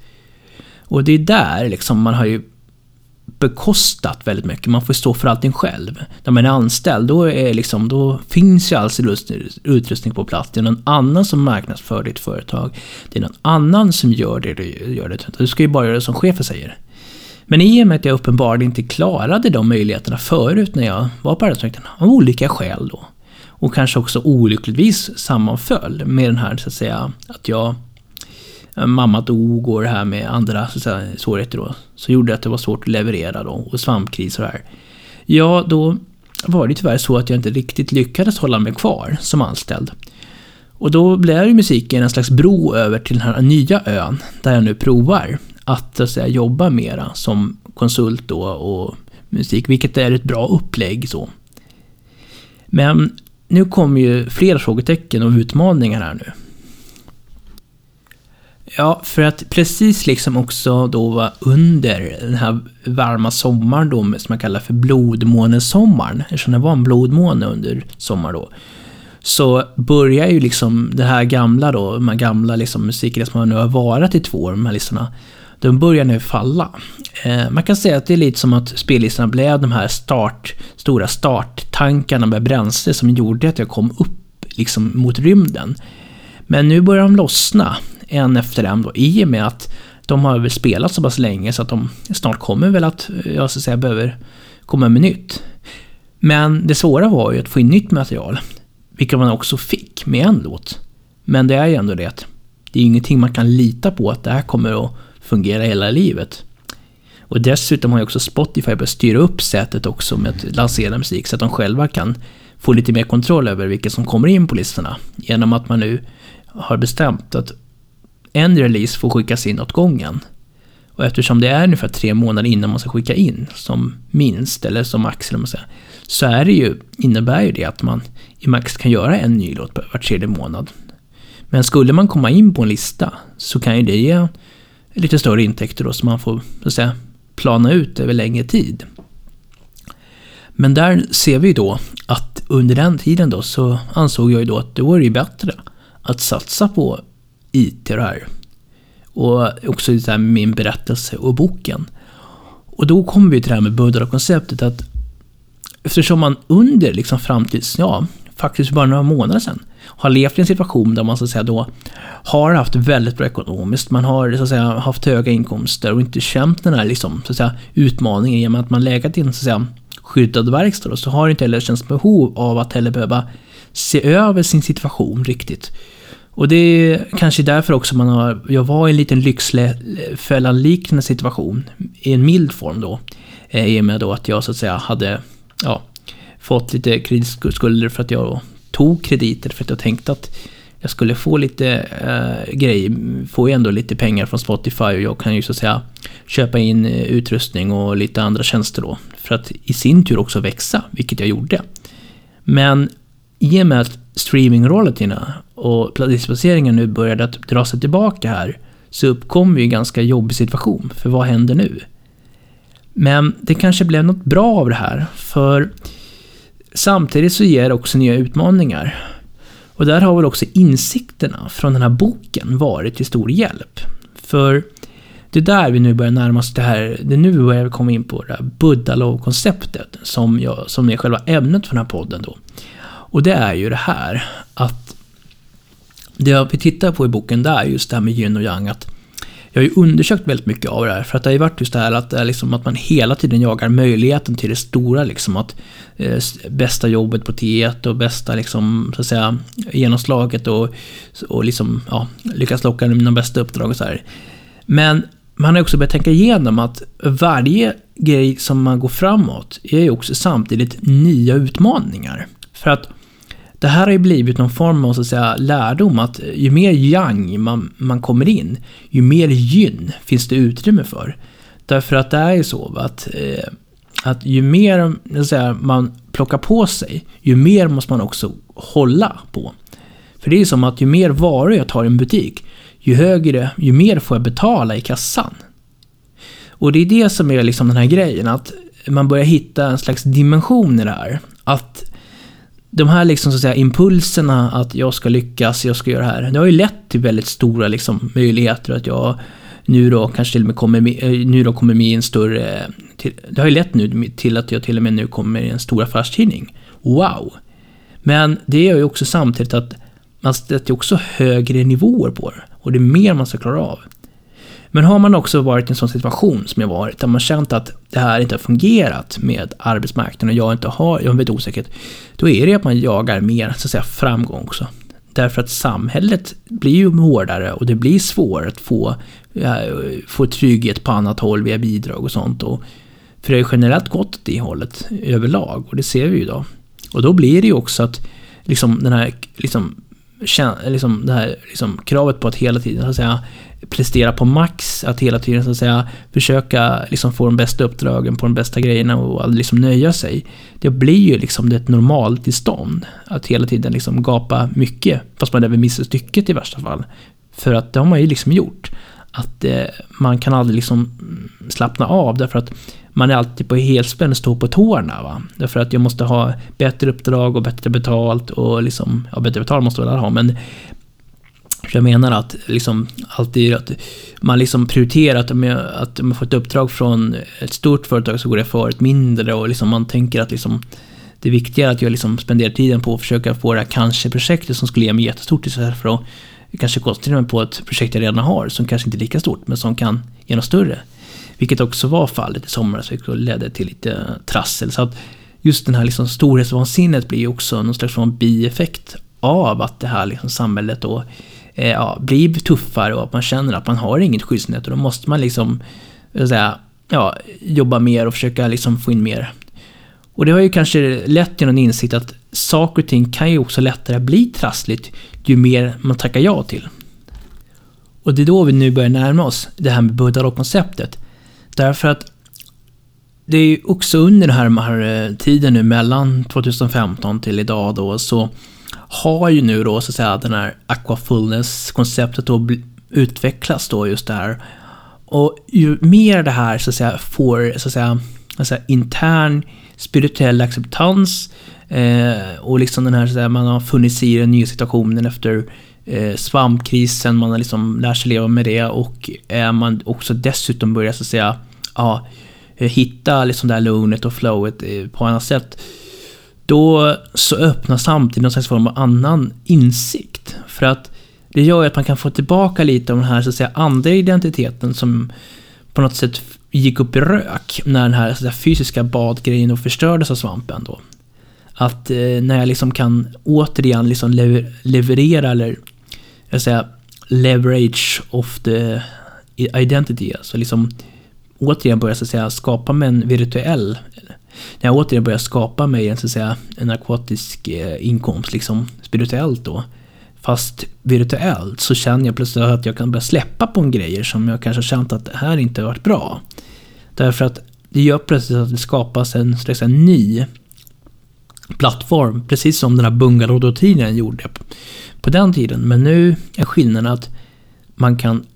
Och det är där liksom man har ju bekostat väldigt mycket. Man får stå för allting själv. När man är anställd, då, är liksom, då finns ju all utrustning på plats. Det är någon annan som marknadsför ditt företag. Det är någon annan som gör det du gör. Det. Du ska ju bara göra det som chefen säger. Men i och med att jag uppenbarligen inte klarade de möjligheterna förut när jag var på arbetsmarknaden, av olika skäl då, och kanske också olyckligtvis sammanföll med den här, så att säga, att jag eh, mamma dog och det här med andra så att säga, svårigheter då, så gjorde att det var svårt att leverera då, och svampkris och det här. Ja, då var det tyvärr så att jag inte riktigt lyckades hålla mig kvar som anställd. Och då blev ju musiken en slags bro över till den här nya ön, där jag nu provar att, att säga, jobba mera som konsult då och musik, vilket är ett bra upplägg så. Men nu kommer ju flera frågetecken och utmaningar här nu. Ja, för att precis liksom också då var under den här varma sommaren då, som man kallar för blodmånesommaren, eftersom det var en blodmåne under sommaren då, så börjar ju liksom det här gamla då, de här gamla liksom musikerna som nu har varit i två år, de här listorna, de börjar nu falla. Eh, man kan säga att det är lite som att spellistorna blev de här start, stora starttankarna med bränsle som gjorde att jag kom upp liksom mot rymden. Men nu börjar de lossna en efter en då, i och med att de har väl spelat så pass länge så att de snart kommer väl att, eh, jag ska säga, behöver komma med nytt. Men det svåra var ju att få in nytt material, vilket man också fick med en låt. Men det är ju ändå det att det är ingenting man kan lita på att det här kommer att fungera hela livet. Och dessutom har ju också Spotify börjat styra upp sätet också med att lansera musik så att de själva kan få lite mer kontroll över vilka som kommer in på listorna. Genom att man nu har bestämt att en release får skickas in åt gången. Och eftersom det är ungefär tre månader innan man ska skicka in, som minst, eller som max, eller man säger, så är det ju, innebär ju det att man i max kan göra en ny låt var tredje månad. Men skulle man komma in på en lista så kan ju det ge lite större intäkter då, som man får så att säga, plana ut över längre tid. Men där ser vi då att under den tiden då så ansåg jag ju då att det vore ju bättre att satsa på IT och det här. Och också det här med min berättelse och boken. Och då kommer vi till det här med Buddha-konceptet att eftersom man under liksom fram tills, ja, faktiskt bara några månader sedan har levt i en situation där man så att säga då har haft väldigt bra ekonomiskt, man har så att säga haft höga inkomster och inte känt den här liksom, så att säga, utmaningen i och med att man legat i en så att säga, skyddad verkstad och så har inte heller känts behov av att heller behöva se över sin situation riktigt. Och det är kanske därför också man har, jag var i en liten Lyxfällan-liknande situation, i en mild form då. Eh, I och med då att jag så att säga hade, ja, fått lite kreditskulder för att jag tog krediter för att jag tänkte att jag skulle få lite eh, äh, grejer, får ju ändå lite pengar från Spotify och jag kan ju så att säga köpa in eh, utrustning och lite andra tjänster då. För att i sin tur också växa, vilket jag gjorde. Men i och med att streaming och placeringen nu började att dra sig tillbaka här så uppkom ju en ganska jobbig situation, för vad händer nu? Men det kanske blev något bra av det här, för samtidigt så ger det också nya utmaningar. Och där har väl också insikterna från den här boken varit till stor hjälp. För Det är där vi nu börjar närma oss det här, det är nu vi börjar komma in på det här Buddha-konceptet som, jag, som är själva ämnet för den här podden då. Och det är ju det här att det vi tittar på i boken det är just det här med yin och yang. Att jag har ju undersökt väldigt mycket av det här. För att det har ju varit just det här att, det är liksom att man hela tiden jagar möjligheten till det stora. Liksom, att eh, bästa jobbet på T1 och bästa liksom, så att säga, genomslaget och, och liksom, ja, lyckas locka mina bästa uppdrag och så här. Men man har också börjat tänka igenom att varje grej som man går framåt är ju också samtidigt nya utmaningar. För att det här har ju blivit någon form av så att säga, lärdom att ju mer yang man, man kommer in, ju mer gyn finns det utrymme för. Därför att det är ju så att, eh, att ju mer så säga, man plockar på sig, ju mer måste man också hålla på. För det är ju som att ju mer varor jag tar i en butik, ju högre, ju mer får jag betala i kassan. Och det är det som är liksom den här grejen, att man börjar hitta en slags dimension i det här. Att de här liksom, så att säga, impulserna att jag ska lyckas, jag ska göra det här, det har ju lett till väldigt stora liksom, möjligheter att jag nu då kanske till och med kommer med, eh, nu då kommer med i en större... Till, det har ju lett nu till att jag till och med nu kommer i en stor affärstidning. Wow! Men det gör ju också samtidigt att man sätter också högre nivåer på det. Och det är mer man ska klara av. Men har man också varit i en sån situation som jag varit, där man känt att det här inte har fungerat med arbetsmarknaden och jag inte har, jag vet väldigt då är det att man jagar mer, så att säga, framgång också. Därför att samhället blir ju hårdare och det blir svårare att få, eh, få trygghet på annat håll via bidrag och sånt. Och, för det har ju generellt gått åt det hållet överlag och det ser vi ju idag. Och då blir det ju också att liksom den här liksom, liksom det här liksom, kravet på att hela tiden så att säga, prestera på max, att hela tiden så att säga försöka liksom få de bästa uppdragen på de bästa grejerna och aldrig liksom nöja sig. Det blir ju liksom ett normaltillstånd. Att hela tiden liksom gapa mycket, fast man även missar stycket i värsta fall. För att det har man ju liksom gjort. Att eh, man kan aldrig liksom slappna av därför att man är alltid på helspänn och står på tårna. Va? Därför att jag måste ha bättre uppdrag och bättre betalt och liksom, ja bättre betalt måste väl väl ha men jag menar att liksom alltid att man liksom prioriterar att, med, att man får ett uppdrag från ett stort företag så går det för ett mindre och liksom man tänker att liksom det är viktigare att jag liksom spenderar tiden på att försöka få det här kanske-projektet som skulle ge mig jättestort istället för att kanske koncentrera mig på ett projekt jag redan har som kanske inte är lika stort men som kan ge något större. Vilket också var fallet i somras, vilket ledde till lite trassel. Så att just den här liksom storhetsvansinnet blir ju också någon slags bieffekt av att det här liksom samhället då eh, ja, blir tuffare och att man känner att man har inget skyddsnät och då måste man liksom säga, ja, jobba mer och försöka liksom få in mer. Och det har ju kanske lett till någon insikt att saker och ting kan ju också lättare bli trassligt ju mer man tackar ja till. Och det är då vi nu börjar närma oss det här med Buddha-konceptet. Därför att det är ju också under den här, här eh, tiden nu mellan 2015 till idag då så har ju nu då så att säga den här aquafullness-konceptet då utvecklas då just där. Och ju mer det här så att säga får så att säga, alltså intern spirituell acceptans eh, och liksom den här så att säga, man har funnits i den nya situationen efter eh, svampkrisen, man har liksom lärt sig leva med det och eh, man också dessutom börjar så att säga ja, hitta liksom det här lugnet och flowet eh, på annat sätt då så öppnar samtidigt någon slags form av annan insikt. För att det gör ju att man kan få tillbaka lite av den här så att säga, andra identiteten som på något sätt gick upp i rök när den här, så fysiska badgrejen och förstördes av svampen då. Att eh, när jag liksom kan återigen liksom lever leverera eller jag säga leverage of the identity, alltså liksom återigen börja så att säga skapa med en virtuell när jag återigen börjar skapa mig en, så att säga, en akvatisk eh, inkomst, liksom spirituellt då. Fast virtuellt så känner jag plötsligt att jag kan börja släppa på en grejer som jag kanske känt att det här inte har varit bra. Därför att det gör plötsligt att det skapas en slags en ny plattform, precis som den här bungalow-tiden gjorde på den tiden. Men nu är skillnaden att man kan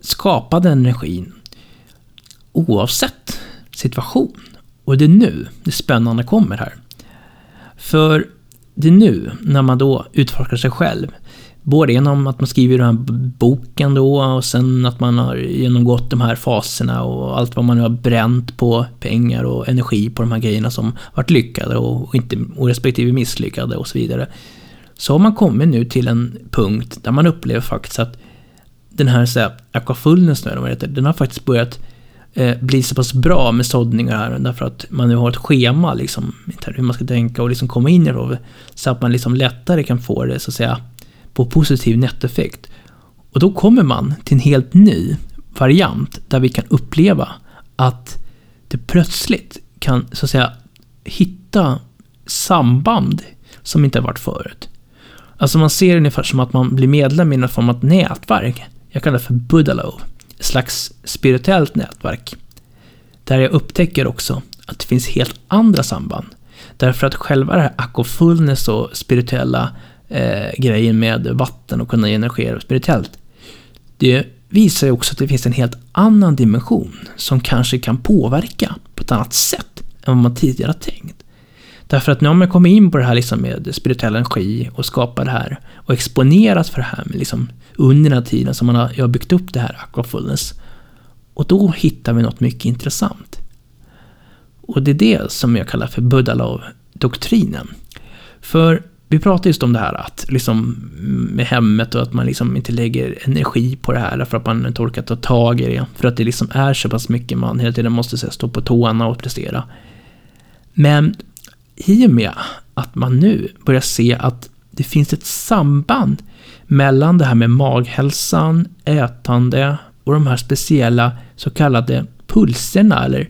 skapa den energin oavsett situation. Och det är nu det spännande kommer här. För det är nu, när man då utforskar sig själv, Både genom att man skriver den här boken då och sen att man har genomgått de här faserna och allt vad man nu har bränt på pengar och energi på de här grejerna som varit lyckade och, inte, och respektive misslyckade och så vidare. Så har man kommit nu till en punkt där man upplever faktiskt att den här, så här aquafullness nu, den har faktiskt börjat eh, bli så pass bra med såddningar här därför att man nu har ett schema liksom hur man ska tänka och liksom komma in i det så att man liksom lättare kan få det så att säga på positiv nettoeffekt. Och då kommer man till en helt ny variant där vi kan uppleva att det plötsligt kan så att säga hitta samband som inte har varit förut. Alltså man ser det ungefär som att man blir medlem i någon form av nätverk. Jag kallar det för Buddalo. Slags spirituellt nätverk. Där jag upptäcker också att det finns helt andra samband. Därför att själva det här akofullness och spirituella eh, grejen med vatten och kunna generera spirituellt. Det visar ju också att det finns en helt annan dimension som kanske kan påverka på ett annat sätt än vad man tidigare har tänkt. Därför att nu har man kommit in på det här liksom med spirituell energi och skapar det här och exponeras för det här med liksom under den här tiden som man har, jag har byggt upp det här aquafullness. Och då hittar vi något mycket intressant. Och det är det som jag kallar för Buddhalov-doktrinen. För vi pratar just om det här att liksom med hemmet och att man liksom inte lägger energi på det här för att man inte orkar ta tag i det. För att det liksom är så pass mycket man hela tiden måste här, stå på tårna och prestera. Men i och med att man nu börjar se att det finns ett samband mellan det här med maghälsan, ätande och de här speciella så kallade pulserna eller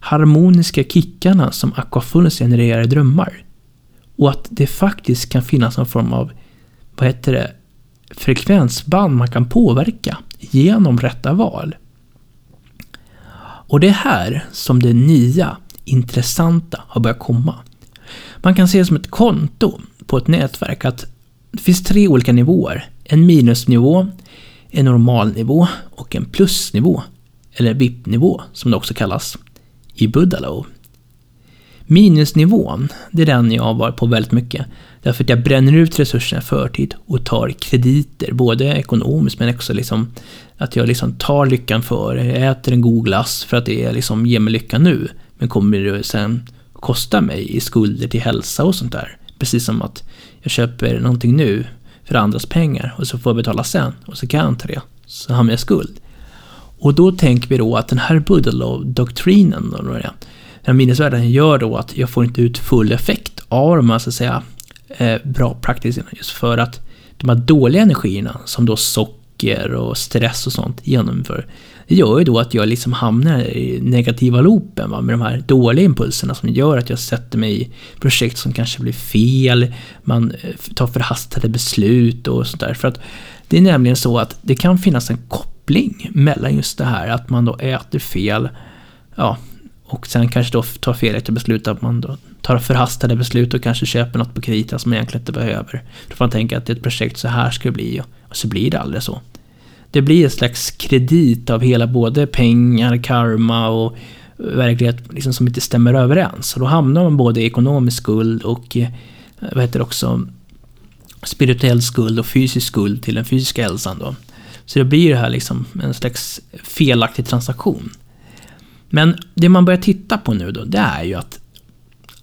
harmoniska kickarna som aquafullness genererar i drömmar. Och att det faktiskt kan finnas någon form av, vad heter det, frekvensband man kan påverka genom rätta val. Och det är här som det nya, intressanta har börjat komma. Man kan se det som ett konto på ett nätverk att det finns tre olika nivåer. En minusnivå, en normalnivå och en plusnivå. Eller VIP-nivå som det också kallas i Buddalo. Minusnivån, det är den jag har varit på väldigt mycket. Därför att jag bränner ut resurserna i förtid och tar krediter, både ekonomiskt men också liksom att jag liksom tar lyckan för Jag äter en god glass för att det liksom ger mig lycka nu. Men kommer det sen kosta mig i skulder till hälsa och sånt där? Precis som att jag köper någonting nu för andras pengar och så får jag betala sen och så kan jag inte det. Så hamnar jag i skuld. Och då tänker vi då att den här Buddha-doktrinen, den här minnesvärden gör då att jag får inte ut full effekt av de här, så att säga, eh, bra praktikerna. Just för att de här dåliga energierna, som då socker och stress och sånt genomför, det gör ju då att jag liksom hamnar i negativa loopen va, med de här dåliga impulserna som gör att jag sätter mig i projekt som kanske blir fel, man eh, tar förhastade beslut och sånt där. För att det är nämligen så att det kan finnas en koppling mellan just det här att man då äter fel, ja, och sen kanske då tar felaktiga beslut att man då tar förhastade beslut och kanske köper något på krita som man egentligen inte behöver. Då får man tänka att det är ett projekt så här ska det bli och så blir det aldrig så det blir en slags kredit av hela både pengar, karma och eh, verklighet liksom som inte stämmer överens. Och då hamnar man både i ekonomisk skuld och eh, vad heter det också spirituell skuld och fysisk skuld till den fysiska hälsan då. Så det blir det här liksom en slags felaktig transaktion. Men det man börjar titta på nu då, det är ju att,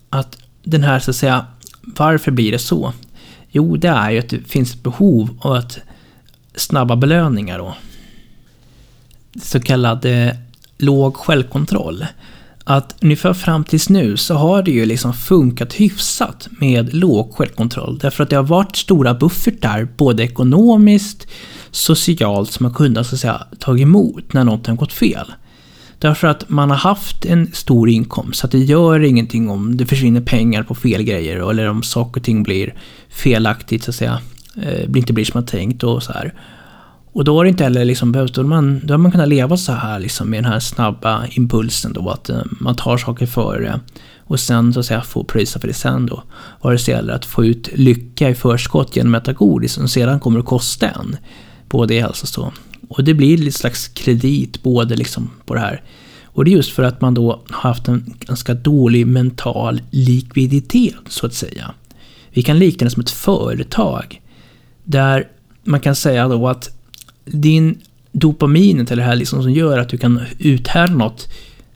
att den här så att säga, varför blir det så? Jo, det är ju att det finns ett behov av att snabba belöningar då. Så kallad eh, låg självkontroll. Att ungefär fram tills nu så har det ju liksom funkat hyfsat med låg självkontroll. Därför att det har varit stora buffertar, både ekonomiskt, socialt, som man kunnat så att säga ta emot när något har gått fel. Därför att man har haft en stor inkomst, så att det gör ingenting om det försvinner pengar på fel grejer eller om saker och ting blir felaktigt så att säga eh, inte blir som man tänkt och så här. Och då har det inte heller liksom behövt, då har man, då har man kunnat leva så här liksom med den här snabba impulsen då att eh, man tar saker före och sen så att säga få pröjsa för det sen då. Vare sig det gäller att få ut lycka i förskott genom att äta godis som sedan kommer att kosta en. Både i hälsa så. Och det blir lite slags kredit både liksom på det här. Och det är just för att man då har haft en ganska dålig mental likviditet så att säga. Vi kan likna det som ett företag där man kan säga då att din dopaminet eller det här liksom som gör att du kan uthärda något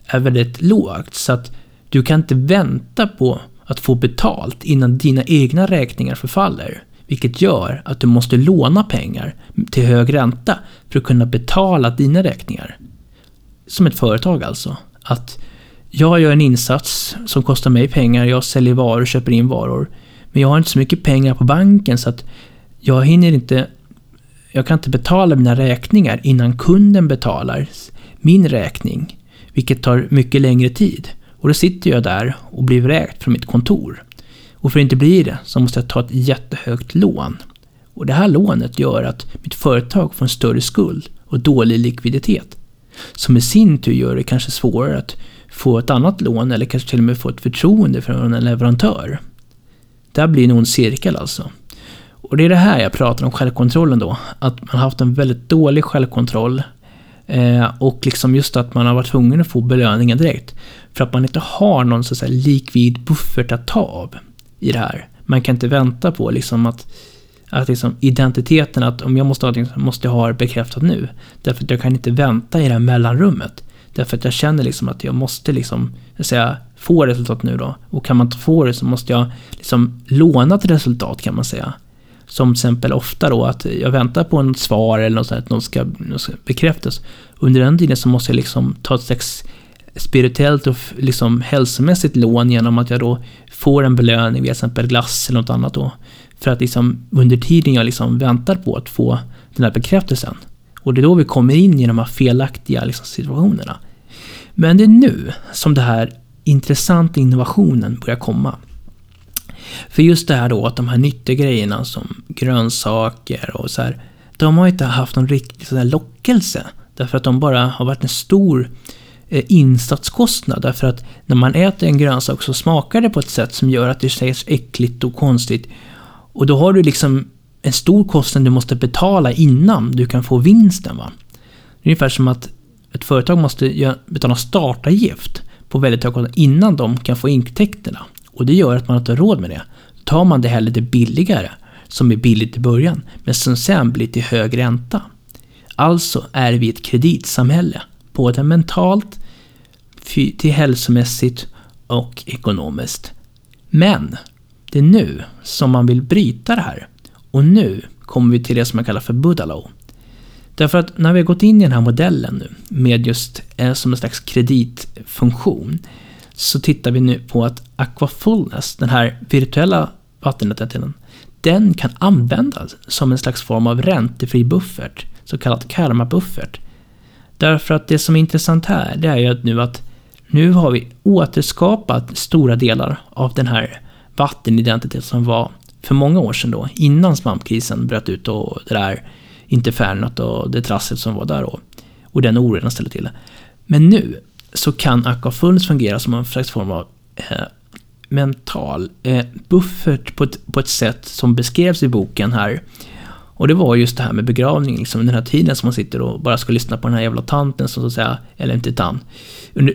är väldigt lågt. Så att du kan inte vänta på att få betalt innan dina egna räkningar förfaller. Vilket gör att du måste låna pengar till hög ränta för att kunna betala dina räkningar. Som ett företag alltså. Att jag gör en insats som kostar mig pengar, jag säljer varor, köper in varor. Men jag har inte så mycket pengar på banken så att jag hinner inte... Jag kan inte betala mina räkningar innan kunden betalar min räkning. Vilket tar mycket längre tid. Och då sitter jag där och blir vräkt från mitt kontor. Och för att inte bli det så måste jag ta ett jättehögt lån. Och det här lånet gör att mitt företag får en större skuld och dålig likviditet. Som i sin tur gör det kanske svårare att få ett annat lån eller kanske till och med få ett förtroende från en leverantör. Det här blir en cirkel alltså. Och det är det här jag pratar om självkontrollen då. Att man har haft en väldigt dålig självkontroll. Eh, och liksom just att man har varit tvungen att få belöningen direkt. För att man inte har någon så att likvid buffert att ta av i det här. Man kan inte vänta på liksom att, att liksom identiteten, att om jag måste ha någonting måste jag ha det bekräftat nu. Därför att jag kan inte vänta i det här mellanrummet. Därför att jag känner liksom att jag måste liksom, jag säga, få resultat nu då. Och kan man inte få det så måste jag liksom låna ett resultat kan man säga. Som till exempel ofta då att jag väntar på något svar eller något sånt, att något ska, något ska bekräftas. Under den tiden så måste jag liksom ta ett slags spirituellt och liksom hälsomässigt lån genom att jag då får en belöning till exempel glass eller något annat då. För att liksom under tiden jag liksom väntar på att få den här bekräftelsen. Och det är då vi kommer in i de här felaktiga liksom situationerna. Men det är nu som det här intressanta innovationen börjar komma. För just det här då att de här nyttiggrejerna som grönsaker och så här. De har inte haft någon riktig sån här lockelse. Därför att de bara har varit en stor eh, insatskostnad. Därför att när man äter en grönsak så smakar det på ett sätt som gör att det sägs äckligt och konstigt. Och då har du liksom en stor kostnad du måste betala innan du kan få vinsten. Va? Det är ungefär som att ett företag måste betala startavgift på väldigt hög kostnad innan de kan få intäkterna. Och det gör att man inte har råd med det. Tar man det hellre det billigare, som är billigt i början, men som sen blir till hög ränta. Alltså är vi ett kreditsamhälle, både mentalt, till hälsomässigt och ekonomiskt. Men det är nu som man vill bryta det här. Och nu kommer vi till det som jag kallar för Budalow. Därför att när vi har gått in i den här modellen nu med just eh, som en slags kreditfunktion så tittar vi nu på att Aquafullness, den här virtuella vattenretentionen, den kan användas som en slags form av räntefri buffert, så kallad karma-buffert. Därför att det som är intressant här, det är ju att nu att nu har vi återskapat stora delar av den här vattenidentitet som var för många år sedan då, innan svampkrisen bröt ut och det där interfernat och det trasslet som var där då. Och den oron ställde till. Men nu så kan Aquafullness fungera som en slags form av eh, mental eh, buffert på ett, på ett sätt som beskrevs i boken här. Och det var just det här med begravning, liksom den här tiden som man sitter och bara ska lyssna på den här jävla tanten som så att säga, eller inte tant.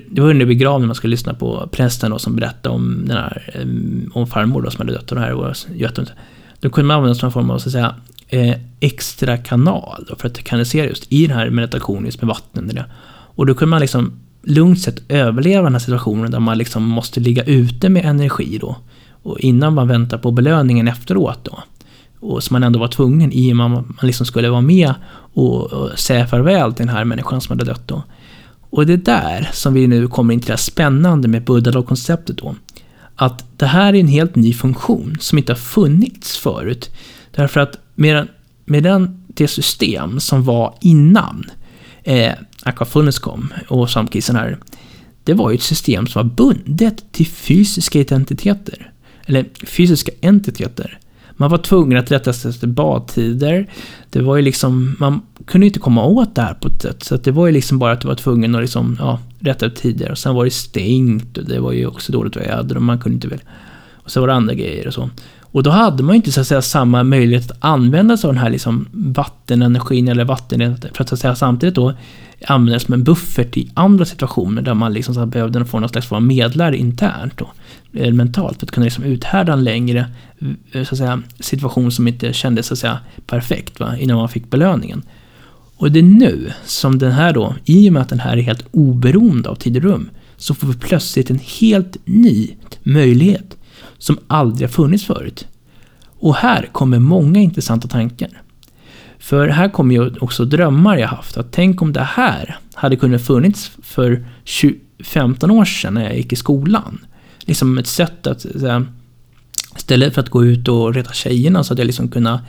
det var under begravningen man skulle lyssna på prästen då som berättade om den här, eh, om farmor då som hade dött och det här var Då kunde man använda som en form av så att säga eh, extra kanal då, för att kanalisera just i den här meditationen just med vatten. Och då kunde man liksom lugnt sett överleva den här situationen där man liksom måste ligga ute med energi då. Och innan man väntar på belöningen efteråt då. Och som man ändå var tvungen i och med att man liksom skulle vara med och, och säga farväl till den här människan som hade dött då. Och det är där som vi nu kommer in till det här spännande med Buddha-konceptet då. Att det här är en helt ny funktion som inte har funnits förut. Därför att med, den, med den, det system som var innan eh, Aquafullness kom och Samkisen här. Det var ju ett system som var bundet till fysiska identiteter. Eller fysiska entiteter. Man var tvungen att rätta sig efter badtider. Det var ju liksom, man kunde inte komma åt det här på ett sätt. Så det var ju liksom bara att du var tvungen att liksom, ja, rätta ut tider. Och sen var det stängt och det var ju också dåligt väder och man kunde inte väl... Och så var det andra grejer och så. Och då hade man ju inte så att säga samma möjlighet att använda sig av den här liksom vattenenergin eller vatten för att, så att säga samtidigt då använda som en buffert i andra situationer där man liksom så behövde få någon slags form av medlare internt då, eh, mentalt, för att kunna liksom uthärda en längre eh, så att säga, situation som inte kändes så att säga, perfekt va, innan man fick belöningen. Och det är nu som den här då, i och med att den här är helt oberoende av tid och rum, så får vi plötsligt en helt ny möjlighet som aldrig har funnits förut. Och här kommer många intressanta tankar. För här kommer ju också drömmar jag haft. Att tänk om det här hade kunnat funnits för 20, 15 år sedan när jag gick i skolan. Liksom ett sätt att, istället för att gå ut och reta tjejerna så att jag liksom kunnat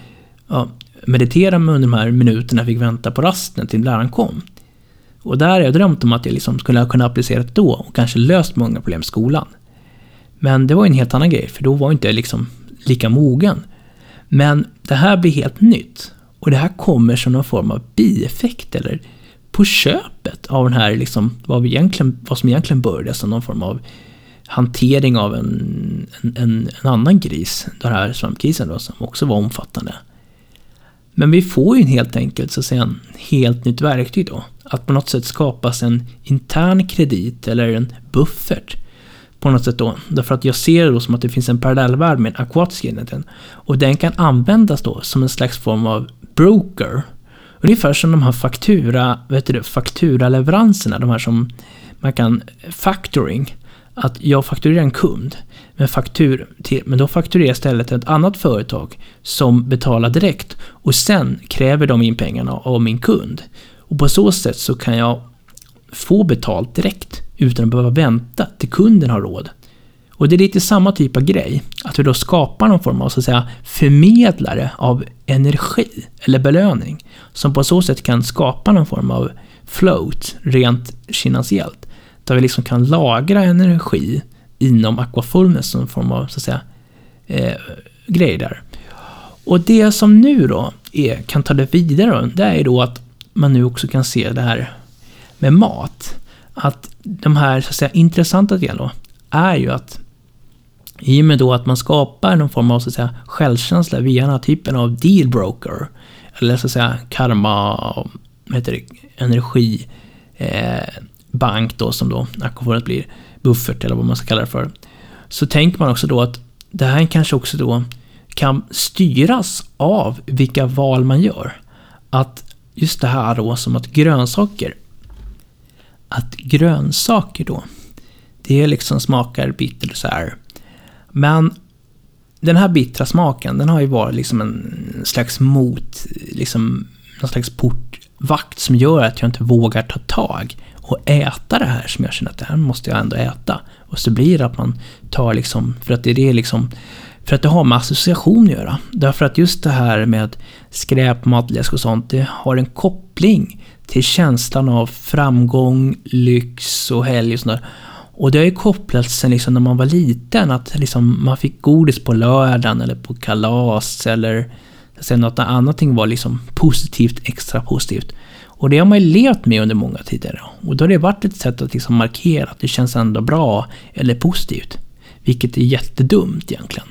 ja, meditera mig under de här minuterna jag fick vänta på rasten till läraren kom. Och där har jag drömt om att jag liksom skulle kunna applicera det då och kanske löst många problem i skolan. Men det var en helt annan grej, för då var inte jag liksom lika mogen. Men det här blir helt nytt. Och det här kommer som någon form av bieffekt eller på köpet av den här, liksom, vad, vi egentligen, vad som egentligen började som någon form av hantering av en, en, en, en annan gris, den här svampkrisen då, som också var omfattande. Men vi får ju helt enkelt så att säga en helt nytt verktyg då. Att på något sätt skapas en intern kredit eller en buffert. På något sätt då. Därför att jag ser det då som att det finns en parallellvärld med en akvatisk enheten. Och den kan användas då som en slags form av broker. Ungefär som de här faktura, vet du, fakturaleveranserna, de här som man kan, factoring. Att jag fakturerar en kund, men, faktur till, men då fakturerar jag istället ett annat företag som betalar direkt och sen kräver de in pengarna av min kund. Och på så sätt så kan jag få betalt direkt utan att behöva vänta till kunden har råd. Och det är lite samma typ av grej, att vi då skapar någon form av så att säga förmedlare av energi eller belöning som på så sätt kan skapa någon form av float rent finansiellt. Där vi liksom kan lagra energi inom aquafullness som en form av så att säga eh, grej där. Och det som nu då är, kan ta det vidare, det är då att man nu också kan se det här med mat. Att de här så att säga, intressanta delarna är ju att i och med då att man skapar någon form av så att säga, självkänsla via den här typen av dealbroker, eller så att säga karma, vad heter det, energi, eh, bank då som då akvafonet blir, buffert eller vad man ska kalla det för. Så tänker man också då att det här kanske också då kan styras av vilka val man gör. Att just det här då som att grönsaker, att grönsaker då, det liksom smakar bitter så här. Men den här bittra smaken, den har ju varit liksom en slags mot, liksom någon slags portvakt som gör att jag inte vågar ta tag och äta det här som jag känner att det här måste jag ändå äta. Och så blir det att man tar liksom, för att det är liksom, för att det har med association att göra. Därför att just det här med skräp, matläsk och sånt, det har en koppling till känslan av framgång, lyx och helg och sånt där. Och det har ju kopplats sen liksom när man var liten, att liksom man fick godis på lördagen eller på kalas eller sen något annat var liksom positivt, extra positivt. Och det har man ju levt med under många tider. Och då har det varit ett sätt att liksom markera att det känns ändå bra eller positivt. Vilket är jättedumt egentligen.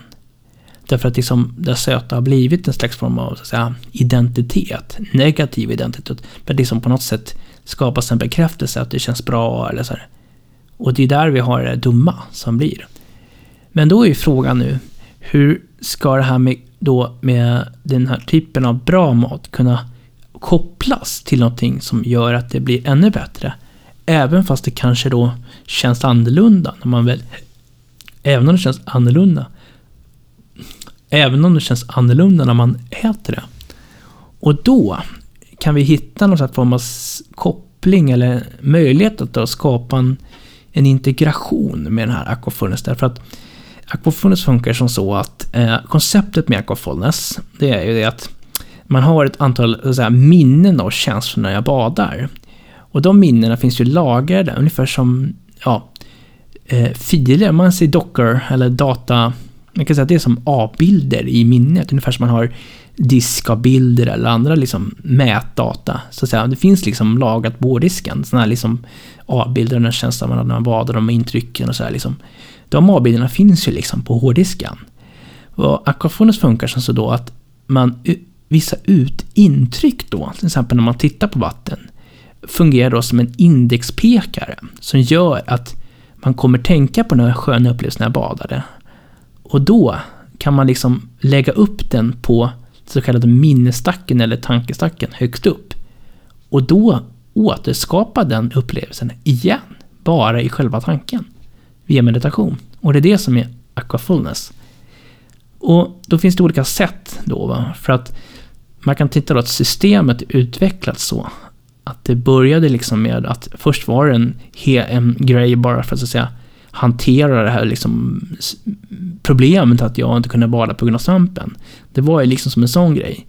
Därför att liksom det söta har blivit en slags form av så att säga, identitet, negativ identitet. Men liksom på något sätt skapas en bekräftelse att det känns bra eller så här. Och det är där vi har det dumma som blir. Men då är ju frågan nu, hur ska det här med, då, med den här typen av bra mat kunna kopplas till någonting som gör att det blir ännu bättre? Även fast det kanske då känns annorlunda när man väl... Även om det känns annorlunda. Även om det känns annorlunda när man äter det. Och då kan vi hitta någon form av koppling eller möjlighet att då skapa en en integration med den här aquafulness. Därför att aquafulness funkar som så att eh, konceptet med aquafulness, det är ju det att man har ett antal säga, minnen och känslor när jag badar. Och de minnena finns ju lagrade, ungefär som ja, eh, filer, man ser docker eller data, man kan säga att det är som A-bilder i minnet, ungefär som man har diskabilder eller andra liksom mätdata. Så att säga. Det finns liksom lagrat på disken, sådana här liksom A-bilder, den känslan man har när man badar, de intrycken och sådär. liksom. De A-bilderna finns ju liksom på hårddisken. Och Aquafones funkar som så då att man visar ut intryck då, till exempel när man tittar på vatten. fungerar då som en indexpekare som gör att man kommer tänka på den här sköna upplevelsen när jag badade. Och då kan man liksom lägga upp den på så kallade minnesstacken eller tankestacken högst upp. Och då återskapa den upplevelsen igen, bara i själva tanken, via meditation. Och det är det som är Aquafulness. Och då finns det olika sätt då, va? för att man kan titta då att systemet utvecklats så att det började liksom med att först var det en, en grej bara för att, så att säga hantera det här liksom problemet att jag inte kunde bada på grund av svampen. Det var ju liksom som en sån grej.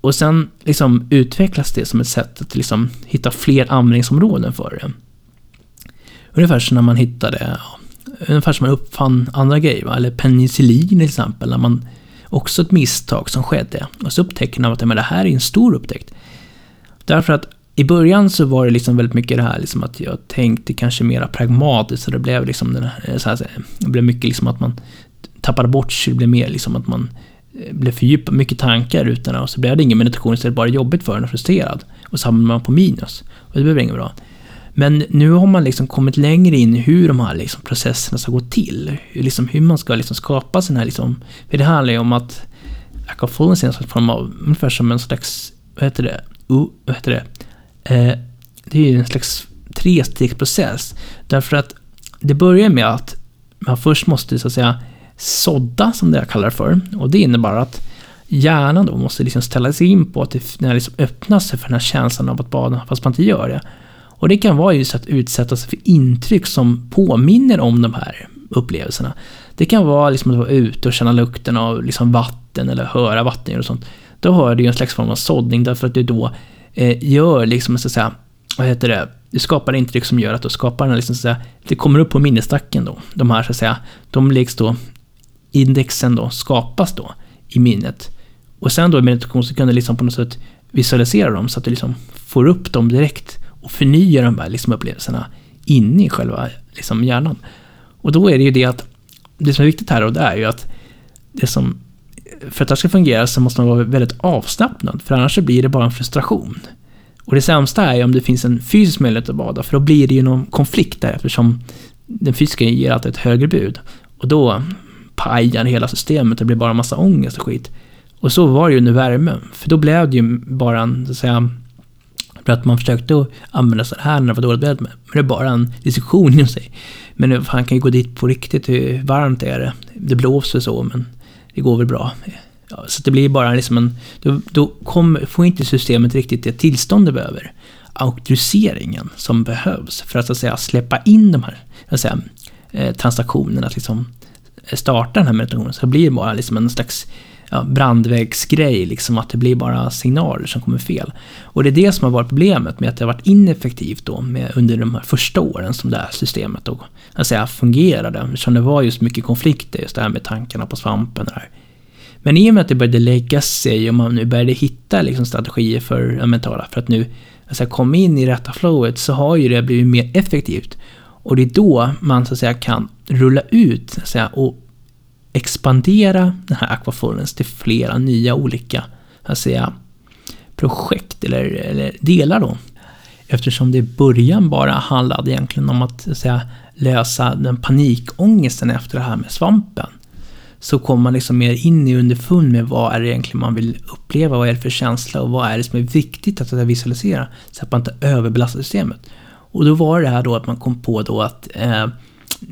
Och sen liksom utvecklas det som ett sätt att liksom hitta fler användningsområden för det. Ungefär som när man hittade, ungefär som man uppfann andra grejer, va? eller penicillin till exempel, när man också ett misstag som skedde. Och så upptäcker man att men det här är en stor upptäckt. Därför att i början så var det liksom väldigt mycket det här liksom att jag tänkte kanske mera pragmatiskt. Så det blev liksom den här, eh, så här, det blev mycket liksom att man tappade bort sig. Det blev mer liksom att man eh, blev fördjupad, mycket tankar utan och så blev det ingen meditation istället bara jobbigt för en och frustrerad. Och så hamnade man på minus. Och det blev inget bra. Men nu har man liksom kommit längre in i hur de här liksom processerna ska gå till. Hur, liksom, hur man ska liksom skapa sin här liksom... För det handlar ju om att Akafullen är en form av, ungefär som en slags, vad heter det, uh, vad heter det? Eh, det är ju en slags trestegsprocess. Därför att det börjar med att man först måste så att säga sådda, som det jag kallar det för. Och det innebär att hjärnan då måste liksom ställa sig in på att det, när liksom öppnar sig för den här känslan av att bada, fast man inte gör det. Och det kan vara just att utsätta sig för intryck som påminner om de här upplevelserna. Det kan vara liksom att vara ute och känna lukten av liksom vatten eller höra vatten och sånt. Då har du en slags form av såddning därför att du då Eh, gör liksom, så att säga, vad heter det, du skapar intryck som gör att du skapar den liksom, så att säga, det kommer upp på minnesstacken då. De här så att säga, de läggs då, indexen då skapas då i minnet. Och sen då i meditation så kan du liksom på något sätt visualisera dem så att du liksom får upp dem direkt och förnyar de här liksom upplevelserna inne i själva liksom hjärnan. Och då är det ju det att det som är viktigt här och det är ju att det som för att det ska fungera så måste man vara väldigt avslappnad, för annars så blir det bara en frustration. Och det sämsta är ju om det finns en fysisk möjlighet att bada, för då blir det ju någon konflikt där eftersom den fysiska ger alltid ett högre bud. Och då pajar hela systemet, det blir bara massa ångest och skit. Och så var det ju under värmen, för då blev det ju bara en, så att säga, för att man försökte använda sig här när det var dåligt väder, men det är bara en diskussion inom sig. Men han kan ju gå dit på riktigt, hur varmt är det? Det blåser så, men det går väl bra. Ja, så det blir bara liksom en... Då, då kom, får inte systemet riktigt det tillstånd det behöver. Auktoriseringen som behövs för att, så att säga, släppa in de här att säga, eh, transaktionerna, att liksom eh, starta den här meditationen. Så det blir bara liksom en slags ja, brandvägsgrej, liksom att det blir bara signaler som kommer fel. Och det är det som har varit problemet med att det har varit ineffektivt då med, under de här första åren som det här systemet då, att säga, fungerade. Eftersom det var just mycket konflikter, just det här med tankarna på svampen och det här. Men i och med att det började lägga sig och man nu började hitta liksom strategier för det mentala, för att nu alltså, komma in i rätta flowet, så har ju det blivit mer effektivt. Och det är då man så att säga kan rulla ut så att säga, och expandera den här Aquaforens till flera nya olika att säga, projekt eller, eller delar då. Eftersom det i början bara handlade egentligen om att, att säga, lösa den panikångesten efter det här med svampen. Så kommer man liksom mer in i underfund med vad är det egentligen man vill uppleva, vad är det för känsla och vad är det som är viktigt att visualisera så att man inte överbelastar systemet. Och då var det här då att man kom på då att eh,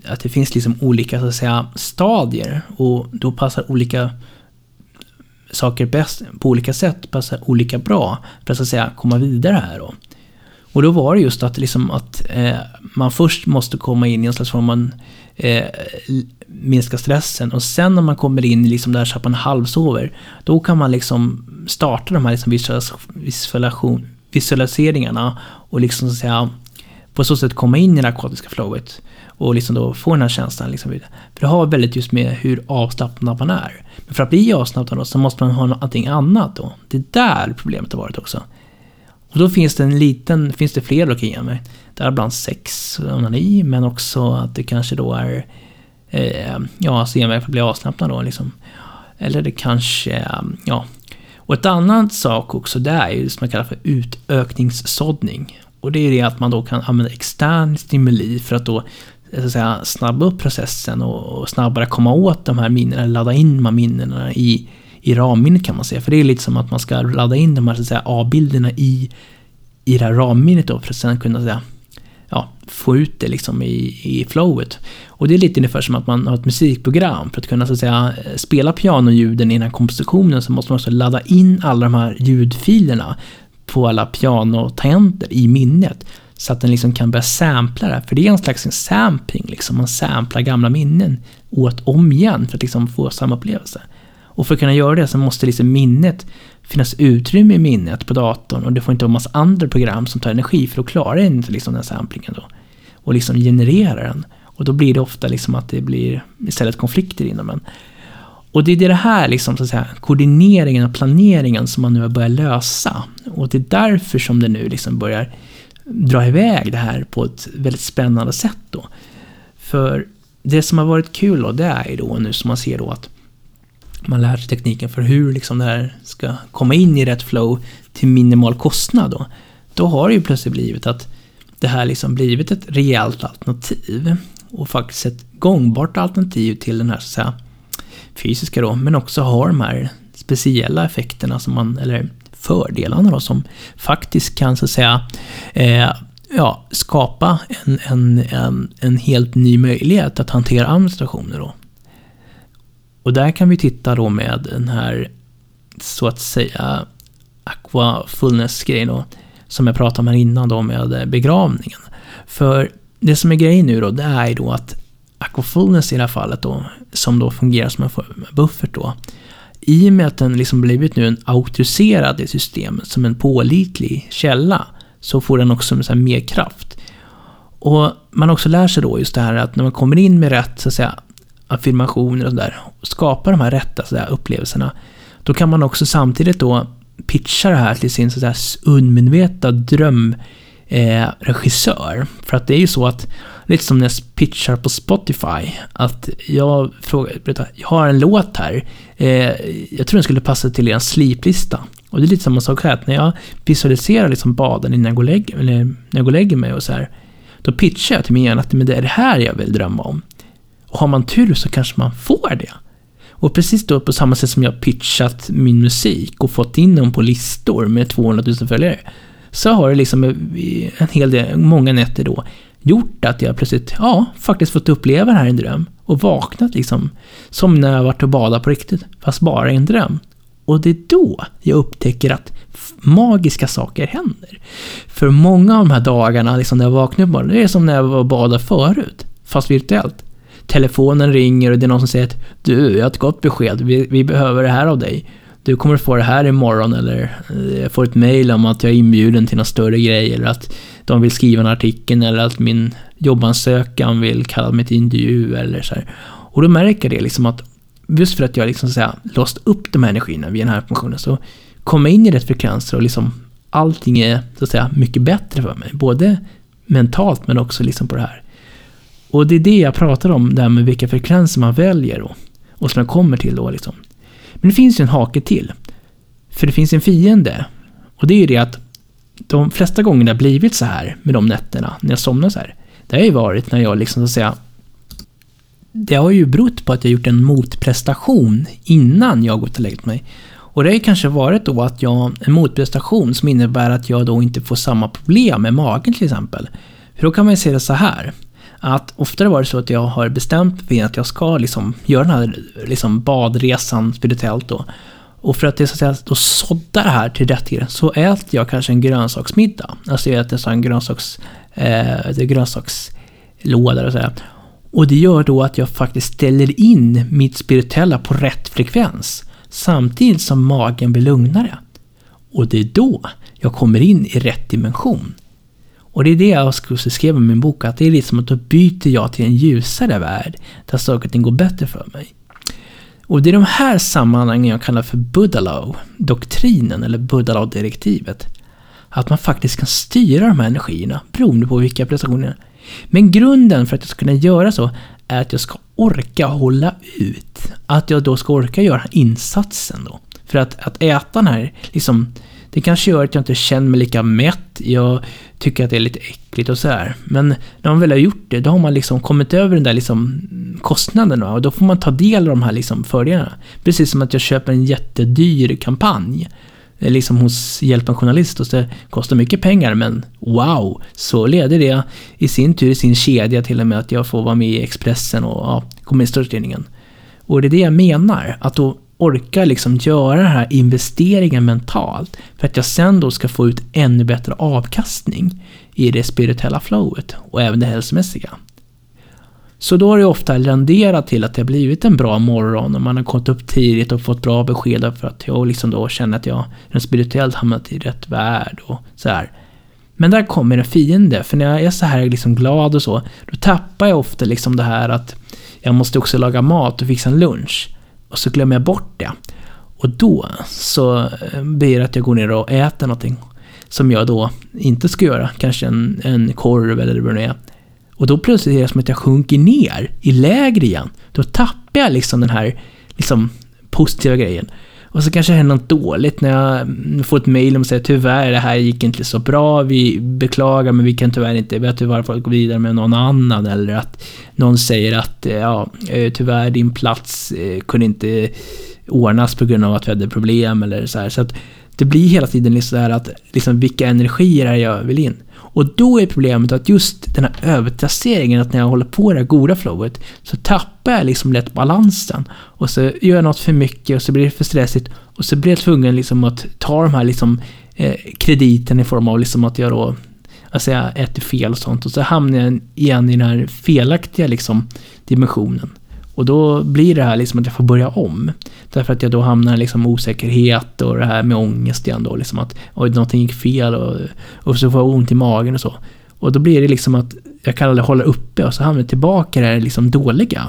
att det finns liksom olika så att säga, stadier. Och då passar olika saker bäst på olika sätt, passar olika bra för att, så att säga, komma vidare här då. Och då var det just att, liksom att eh, man först måste komma in i en slags form av eh, minska stressen. Och sen när man kommer in i liksom där så att man halvsover, då kan man liksom starta de här liksom visualiseringarna och liksom så att säga på så sätt komma in i det narkotiska flowet och liksom då få den här känslan. Liksom. För det har väldigt just med hur avslappnad man är. Men för att bli avslappnad då, så måste man ha någonting annat då. Det är där problemet har varit också. Och då finns det en liten, finns det fler olika gener. Däribland sex och onani, men också att det kanske då är eh, ja, senväg för att bli avslappnad då liksom. Eller det kanske, ja. Och ett annat sak också, det är ju det som man kallar för utökningssåddning. Och det är det att man då kan använda extern stimuli för att då så att säga, snabba upp processen och snabbare komma åt de här minnena, ladda in de här minnena i, i ramminnet kan man säga. För det är lite som att man ska ladda in de här A-bilderna i, i det här ramminnet då för att sen kunna säga, ja, få ut det liksom i, i flowet. Och det är lite ungefär som att man har ett musikprogram. För att kunna så att säga, spela pianoljuden i den här kompositionen så måste man också ladda in alla de här ljudfilerna på alla pianotangenter i minnet. Så att den liksom kan börja sampla det. För det är en slags sampling, liksom. man samplar gamla minnen åt om igen för att liksom få samma upplevelse. Och för att kunna göra det så måste liksom minnet finnas utrymme i minnet på datorn och det får inte vara massa andra program som tar energi för att klara inte liksom den samplingen då. Och liksom generera den. Och då blir det ofta liksom att det blir istället konflikter inom den. Och det är det här liksom, så att säga, koordineringen och planeringen som man nu har börjat lösa. Och det är därför som det nu liksom börjar dra iväg det här på ett väldigt spännande sätt då. För det som har varit kul då, det är ju då nu som man ser då att man lär sig tekniken för hur liksom det här ska komma in i rätt flow till minimal kostnad då. Då har det ju plötsligt blivit att det här liksom blivit ett rejält alternativ. Och faktiskt ett gångbart alternativ till den här så att säga, fysiska då, men också har de här speciella effekterna som man, eller fördelarna då, som faktiskt kan så att säga eh, ja, skapa en, en, en, en helt ny möjlighet att hantera administrationer. då. Och där kan vi titta då med den här, så att säga, aquafullness-grejen då, som jag pratade om här innan då med eh, begravningen. För det som är grejen nu då, det är ju då att aquafullness i det här fallet då, som då fungerar som en buffert då, i och med att den liksom blivit nu en auktoriserad i systemet, som en pålitlig källa, så får den också så mer kraft. Och man också lär sig då just det här att när man kommer in med rätt så att säga, affirmationer och sådär, skapar de här rätta så där, upplevelserna, då kan man också samtidigt då pitcha det här till sin så undermedvetna drömregissör. Eh, För att det är ju så att, lite som när jag pitchar på Spotify, att jag frågar, jag har en låt här, eh, jag tror den skulle passa till er sliplista. Och det är lite samma sak här, att när jag visualiserar liksom baden innan jag går och lägger, eller när jag går och lägger mig och så här, då pitchar jag till min hjärna att det är det här jag vill drömma om. Och har man tur så kanske man får det. Och precis då på samma sätt som jag pitchat min musik och fått in dem på listor med 200 000 följare. Så har det liksom eh, en hel del, många nätter då, gjort att jag plötsligt, ja, faktiskt fått uppleva det här i en dröm. Och vaknat liksom, som när jag varit och badat på riktigt, fast bara i en dröm. Och det är då jag upptäcker att magiska saker händer. För många av de här dagarna, liksom när jag vaknar upp, det är som när jag var och badade förut, fast virtuellt telefonen ringer och det är någon som säger att du, jag har ett gott besked, vi, vi behöver det här av dig. Du kommer få det här imorgon eller eh, jag får ett mail om att jag är inbjuden till någon större grej eller att de vill skriva en artikel eller att min jobbansökan vill kalla mig till intervju eller så här. Och då märker det liksom att just för att jag liksom så låst upp de här energierna vid den här informationen så kommer jag in i rätt frekvenser och liksom allting är så att säga mycket bättre för mig. Både mentalt men också liksom på det här och det är det jag pratar om, det här med vilka frekvenser man väljer då. Och som jag kommer till då liksom. Men det finns ju en hake till. För det finns en fiende. Och det är ju det att de flesta gånger det har blivit så här med de nätterna, när jag somnar så här. Det har ju varit när jag liksom så att säga det har ju berott på att jag gjort en motprestation innan jag gått och lagt mig. Och det har ju kanske varit då att jag, en motprestation som innebär att jag då inte får samma problem med magen till exempel. För då kan man ju se det så här att oftare var det så att jag har bestämt mig att jag ska liksom göra den här liksom badresan spirituellt då. Och för att det så att säga då sådda det här till rätt tid så äter jag kanske en grönsaksmiddag. Alltså jag äter en grönsaks, eh, grönsakslåda och sådär. Och det gör då att jag faktiskt ställer in mitt spirituella på rätt frekvens. Samtidigt som magen blir lugnare. Och det är då jag kommer in i rätt dimension. Och det är det jag också skrev i min bok, att det är lite som att då byter jag till en ljusare värld, där saker och ting går bättre för mig. Och det är de här sammanhangen jag kallar för Buddhalaw-doktrinen, eller Buddhalaw-direktivet. Att man faktiskt kan styra de här energierna, beroende på vilka prestationer. Men grunden för att jag ska kunna göra så, är att jag ska orka hålla ut. Att jag då ska orka göra insatsen då. För att, att äta den här, liksom, det kanske gör att jag inte känner mig lika mätt. Jag tycker att det är lite äckligt och sådär. Men när man väl har gjort det, då har man liksom kommit över den där liksom kostnaden. Och då får man ta del av de här liksom fördelarna. Precis som att jag köper en jättedyr kampanj. Eh, liksom hos Hjälp en journalist och det kostar mycket pengar men wow, så leder det i sin tur i sin kedja till och med att jag får vara med i Expressen och ja, komma i. Och det är det jag menar, att då orkar liksom göra den här investeringen mentalt för att jag sen då ska få ut ännu bättre avkastning i det spirituella flowet och även det hälsomässiga. Så då har det ofta renderat till att det har blivit en bra morgon och man har gått upp tidigt och fått bra besked för att jag liksom då känner att jag rent spirituellt hamnat i rätt värld och så här. Men där kommer en fiende, för när jag är så här liksom glad och så, då tappar jag ofta liksom det här att jag måste också laga mat och fixa en lunch. Och så glömmer jag bort det. Och då så eh, blir det att jag går ner och äter någonting som jag då inte ska göra. Kanske en, en korv eller vad det är. Och då plötsligt är det som att jag sjunker ner i lägre igen. Då tappar jag liksom den här liksom, positiva grejen. Och så kanske det händer något dåligt när jag får ett mail om säger tyvärr, det här gick inte så bra, vi beklagar men vi kan tyvärr inte, vi har tyvärr fått gå vidare med någon annan. Eller att någon säger att eh, ja, eh, tyvärr din plats eh, kunde inte ordnas på grund av att vi hade problem eller så här. Så att det blir hela tiden liksom så här att liksom vilka energier är jag vill in? Och då är problemet att just den här övertrasseringen, att när jag håller på det här goda flowet, så tappar jag liksom lätt balansen. Och så gör jag något för mycket och så blir det för stressigt. Och så blir jag tvungen liksom att ta de här liksom, eh, krediten i form av liksom att jag då alltså jag äter fel och sånt. Och så hamnar jag igen i den här felaktiga liksom, dimensionen. Och då blir det här liksom att jag får börja om. Därför att jag då hamnar i liksom osäkerhet och det här med ångest igen då. Liksom att oj, någonting gick fel och, och så får jag ont i magen och så. Och då blir det liksom att jag kan aldrig hålla uppe och så hamnar jag tillbaka i det här liksom dåliga.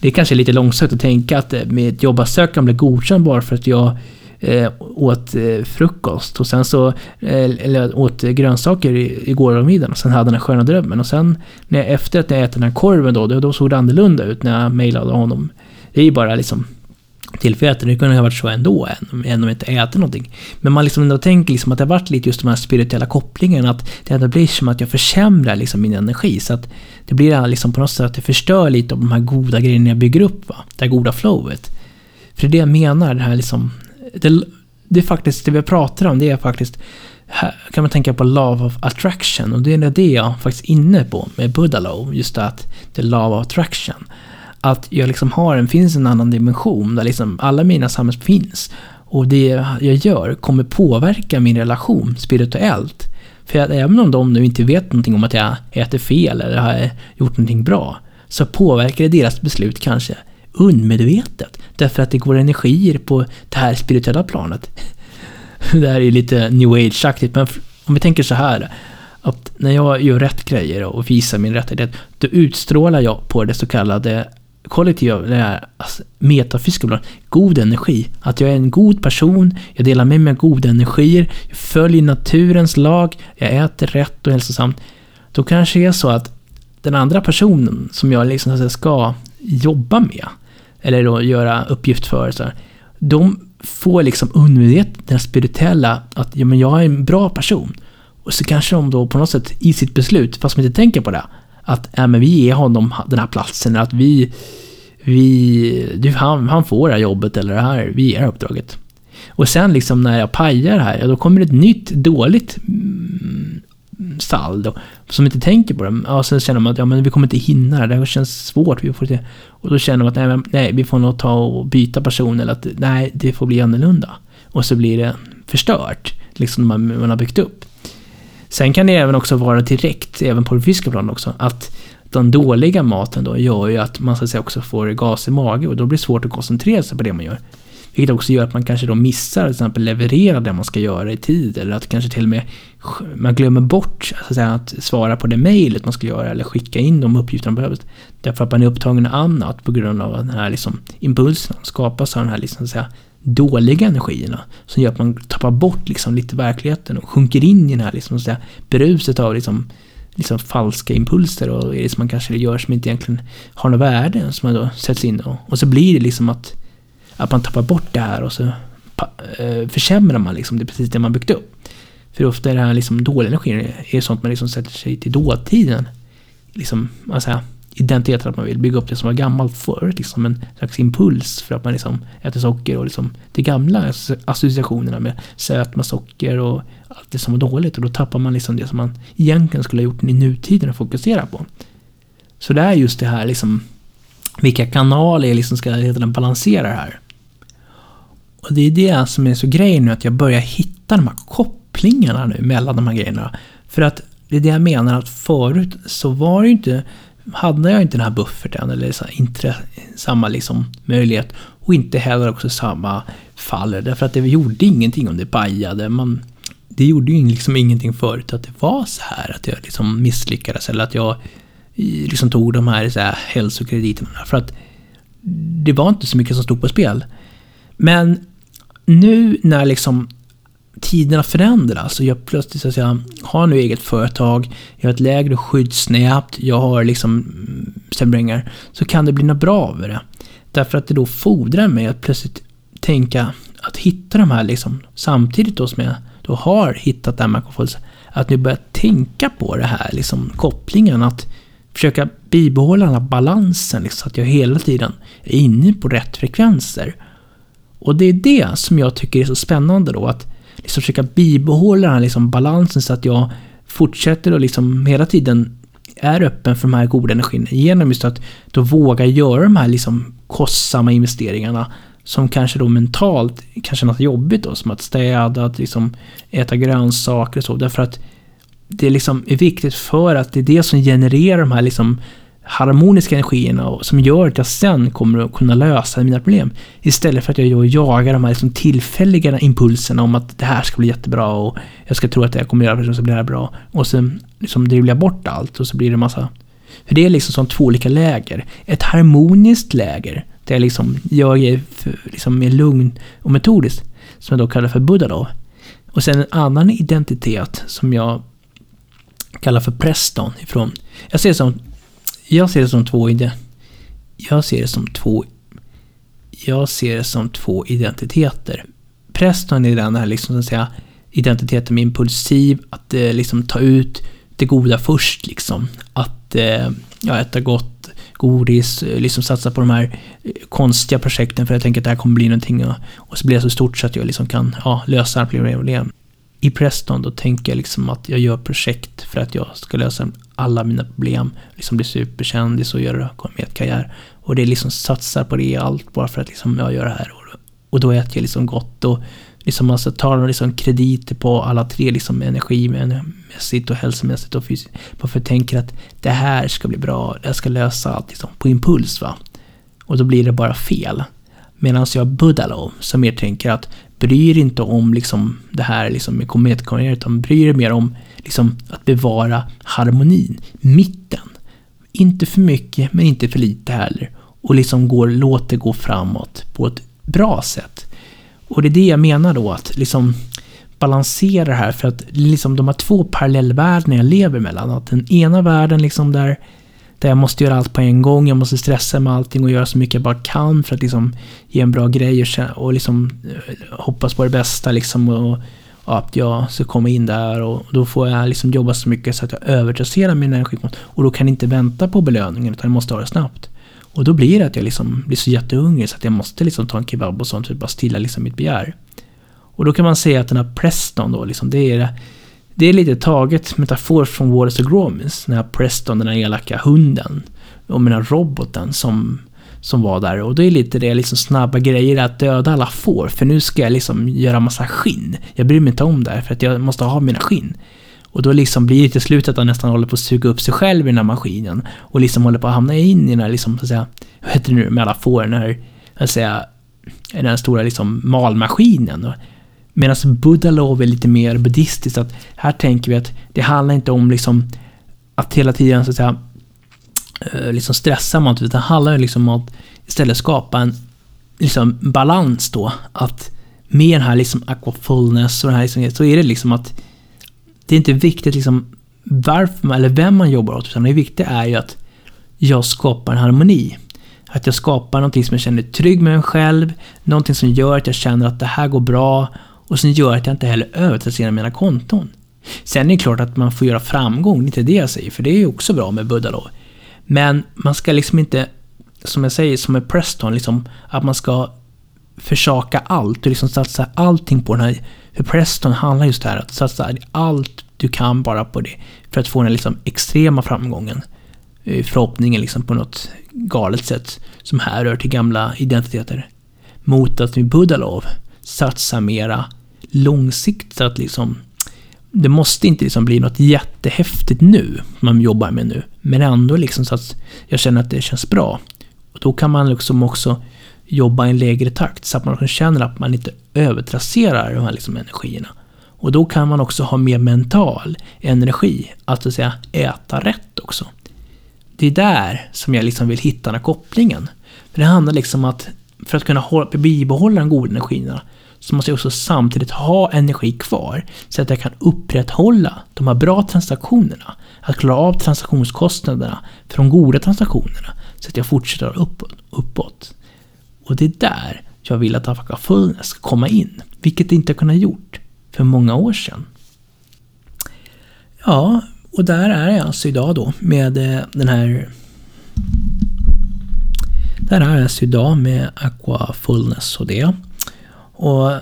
Det är kanske lite långsökt att tänka att eh, mitt jobbansökan blir godkänd bara för att jag eh, åt eh, frukost och sen så, eh, eller åt grönsaker igår och middagen och sen hade den här sköna drömmen och sen när jag, efter att jag ätit den här korven då, då såg det annorlunda ut när jag mejlade honom. Det är ju bara liksom tillfälligheter. Det kunde ha varit så ändå, än om jag inte äter någonting. Men man liksom ändå tänker liksom att det har varit lite just de här spirituella kopplingarna, att det ändå blir som att jag försämrar liksom min energi. Så att det blir liksom på något sätt att det förstör lite av de här goda grejerna jag bygger upp, va? det här goda flowet. För det är det jag menar, det här liksom det, det är faktiskt, det vi pratar om, det är faktiskt här kan man tänka på Love of Attraction och det är det jag faktiskt är inne på med Buddha Love, just det att det är Love of Attraction. Att jag liksom har en, finns en annan dimension där liksom alla mina samhällen finns. Och det jag gör kommer påverka min relation spirituellt. För att även om de nu inte vet någonting om att jag äter fel eller har gjort någonting bra, så påverkar det deras beslut kanske undermedvetet. Därför att det går energier på det här spirituella planet. Det här är lite new age-aktigt, men om vi tänker så här. Att när jag gör rätt grejer och visar min rättighet, då utstrålar jag på det så kallade kollektiva, det här alltså, metafysiska planet, god energi. Att jag är en god person, jag delar med mig av goda energier, jag följer naturens lag, jag äter rätt och hälsosamt. Då kanske det är så att den andra personen som jag liksom ska jobba med, eller då göra uppgift för, så här, de får liksom undermedvetet den spirituella att ja, men jag är en bra person. Och så kanske de då på något sätt i sitt beslut, fast de inte tänker på det, att ja, men vi ger honom den här platsen, att vi, vi du, han, han får det här jobbet eller det här, vi ger uppdraget. Och sen liksom när jag pajar det här, ja, då kommer det ett nytt dåligt mm, saldo som inte tänker på det. Ja, sen känner man att ja, men vi kommer inte hinna det, det här känns svårt. Vi får det. Och då känner man att nej, nej, vi får nog ta och byta person eller att nej, det får bli annorlunda. Och så blir det förstört, liksom man, man har byggt upp. Sen kan det även också vara direkt, även på det fysiska planet också, att den dåliga maten då gör ju att man så att säga också får gas i magen och då blir det svårt att koncentrera sig på det man gör. Vilket också gör att man kanske då missar till exempel leverera det man ska göra i tid eller att kanske till och med man glömmer bort att, säga, att svara på det mejlet man ska göra eller skicka in de uppgifter man behöver. Därför att man är upptagen med annat på grund av den här liksom, impulsen skapas av den här liksom, säga, dåliga energierna som gör att man tappar bort liksom, lite verkligheten och sjunker in i den här liksom, säga, bruset av liksom, liksom falska impulser och det som man kanske gör som inte egentligen har något värde som man då sätts in och, och så blir det liksom att att man tappar bort det här och så eh, försämrar man liksom det precis det man byggt upp. För ofta är det här liksom dålig energi är sånt man liksom sätter sig till dåtiden. Liksom, man säger, att man vill bygga upp det som var gammalt förut, liksom en slags impuls för att man liksom äter socker och liksom de gamla associationerna med sötma socker och allt det som var dåligt och då tappar man liksom det som man egentligen skulle ha gjort i nutiden och fokusera på. Så det är just det här liksom vilka kanaler jag liksom ska balansera det här. Och det är det som är så grejen nu, att jag börjar hitta de här kopplingarna nu mellan de här grejerna. För att det är det jag menar att förut så var det ju inte, hade jag inte den här bufferten eller så inte samma liksom möjlighet och inte heller också samma fall. Därför att det gjorde ingenting om det pajade. Man, det gjorde ju liksom ingenting förut att det var så här, att jag liksom misslyckades eller att jag eh, liksom tog de här, så här hälsokrediterna. För att det var inte så mycket som stod på spel. Men nu när liksom tiderna förändras och jag plötsligt så att säga, har nu eget företag, jag har ett lägre skyddsnät, jag har liksom mm, stämningar, så kan det bli något bra av det. Därför att det då fordrar mig att plötsligt tänka att hitta de här liksom, samtidigt då som jag då har hittat det här med att nu börja tänka på det här, liksom kopplingen att försöka bibehålla den här balansen, liksom, så att jag hela tiden är inne på rätt frekvenser. Och det är det som jag tycker är så spännande då, att liksom försöka bibehålla den här liksom balansen så att jag fortsätter och liksom hela tiden är öppen för de här goda energierna genom just att då våga göra de här liksom kostsamma investeringarna som kanske då mentalt kanske är något jobbigt då, som att städa, att liksom äta grönsaker och så, därför att det liksom är viktigt för att det är det som genererar de här liksom harmoniska energierna och som gör att jag sen kommer att kunna lösa mina problem. Istället för att jag jagar de här liksom tillfälliga impulserna om att det här ska bli jättebra och jag ska tro att det här kommer att göra det så blir det bra. Och sen liksom dribblar jag bort allt och så blir det massa... För det är liksom som två olika läger. Ett harmoniskt läger, där jag liksom gör för, liksom mer lugn och metodiskt, som jag då kallar för Buddha då. Och sen en annan identitet som jag kallar för Preston ifrån. Jag ser det som, jag ser det som två idé. jag ser det som två jag ser det som två identiteter. Preston är den här liksom, så att säga, identiteten med impulsiv, att eh, liksom ta ut det goda först liksom. Att eh, ja, äta gott, godis, eh, liksom satsa på de här eh, konstiga projekten för jag tänker att det här kommer bli någonting och, och så blir det så stort så att jag liksom kan ja, lösa problem i Preston då tänker jag liksom att jag gör projekt för att jag ska lösa alla mina problem. Liksom bli superkändis och göra kometkarriär. Och det är liksom satsar på det allt bara för att liksom jag gör det här. Och då äter jag liksom gott och liksom alltså tar liksom krediter på alla tre liksom energimässigt och hälsomässigt och fysiskt. Bara för att jag tänker att det här ska bli bra, jag ska lösa allt liksom på impuls va. Och då blir det bara fel. Medan jag Budalov som mer tänker att bryr inte om liksom det här liksom med kometkarriär utan bryr mer om liksom att bevara harmonin, mitten. Inte för mycket men inte för lite heller. Och liksom går, låter det gå framåt på ett bra sätt. Och det är det jag menar då att liksom balansera det här för att liksom de har två parallellvärldarna jag lever mellan. Att den ena världen liksom där där jag måste göra allt på en gång, jag måste stressa med allting och göra så mycket jag bara kan för att liksom ge en bra grej och, och liksom eh, hoppas på det bästa liksom och, och att jag ska komma in där och då får jag liksom jobba så mycket så att jag övertrasserar min energi och då kan jag inte vänta på belöningen utan jag måste ha det snabbt. Och då blir det att jag liksom blir så jättehungrig så att jag måste liksom ta en kebab och sånt för att bara stilla liksom mitt begär. Och då kan man säga att den här Preston då, liksom, det är det är lite taget metafor från Wallace och Gromit, den här Preston, den här elaka hunden. Och den här roboten som, som var där. Och det är lite det liksom snabba grejer att döda alla får. För nu ska jag liksom göra massa skinn. Jag bryr mig inte om det för att jag måste ha mina skinn. Och då liksom blir det till slut att han nästan håller på att suga upp sig själv i den här maskinen. Och liksom håller på att hamna in i den här liksom, så att säga, vad heter det nu med alla får, den här, att säga, den här stora liksom malmaskinen. Medan Buddha-lov är lite mer buddhistiskt. Att här tänker vi att det handlar inte om liksom att hela tiden så att säga, eh, liksom stressa mat, utan det handlar liksom om att istället skapa en liksom balans då. Att med den här liksom aquafullness och den här liksom, så är det liksom att det är inte viktigt liksom varför eller vem man jobbar åt, utan det viktiga är ju att jag skapar en harmoni. Att jag skapar någonting som jag känner trygg med mig själv, någonting som gör att jag känner att det här går bra och som gör att jag inte heller övertrasserar mina konton. Sen är det klart att man får göra framgång, det är inte det jag säger, för det är ju också bra med Buddha Men man ska liksom inte, som jag säger, som med Preston, liksom, att man ska försaka allt och liksom satsa allting på den här. För Preston handlar just det här att satsa allt du kan bara på det. För att få den liksom extrema framgången. Eh, förhoppningen liksom på något galet sätt som härrör till gamla identiteter. Mot att med Budalov satsa mera långsiktigt. Att liksom, det måste inte liksom bli något jättehäftigt nu, man jobbar med nu. Men ändå liksom så att jag känner att det känns bra. Och då kan man liksom också jobba i en lägre takt så att man liksom känner att man inte övertrasserar de här liksom energierna. Och då kan man också ha mer mental energi, att säga äta rätt också. Det är där som jag liksom vill hitta den här kopplingen. För det handlar liksom om att för att kunna bibehålla den goda energin så måste jag också samtidigt ha energi kvar så att jag kan upprätthålla de här bra transaktionerna. Att klara av transaktionskostnaderna för de goda transaktionerna så att jag fortsätter uppåt. uppåt. Och det är där jag vill att Afaka Fullness ska komma in, vilket det inte har kunnat gjort för många år sedan. Ja, och där är jag alltså idag då med eh, den här... Där är jag alltså idag med Aqua Fullness och det. Och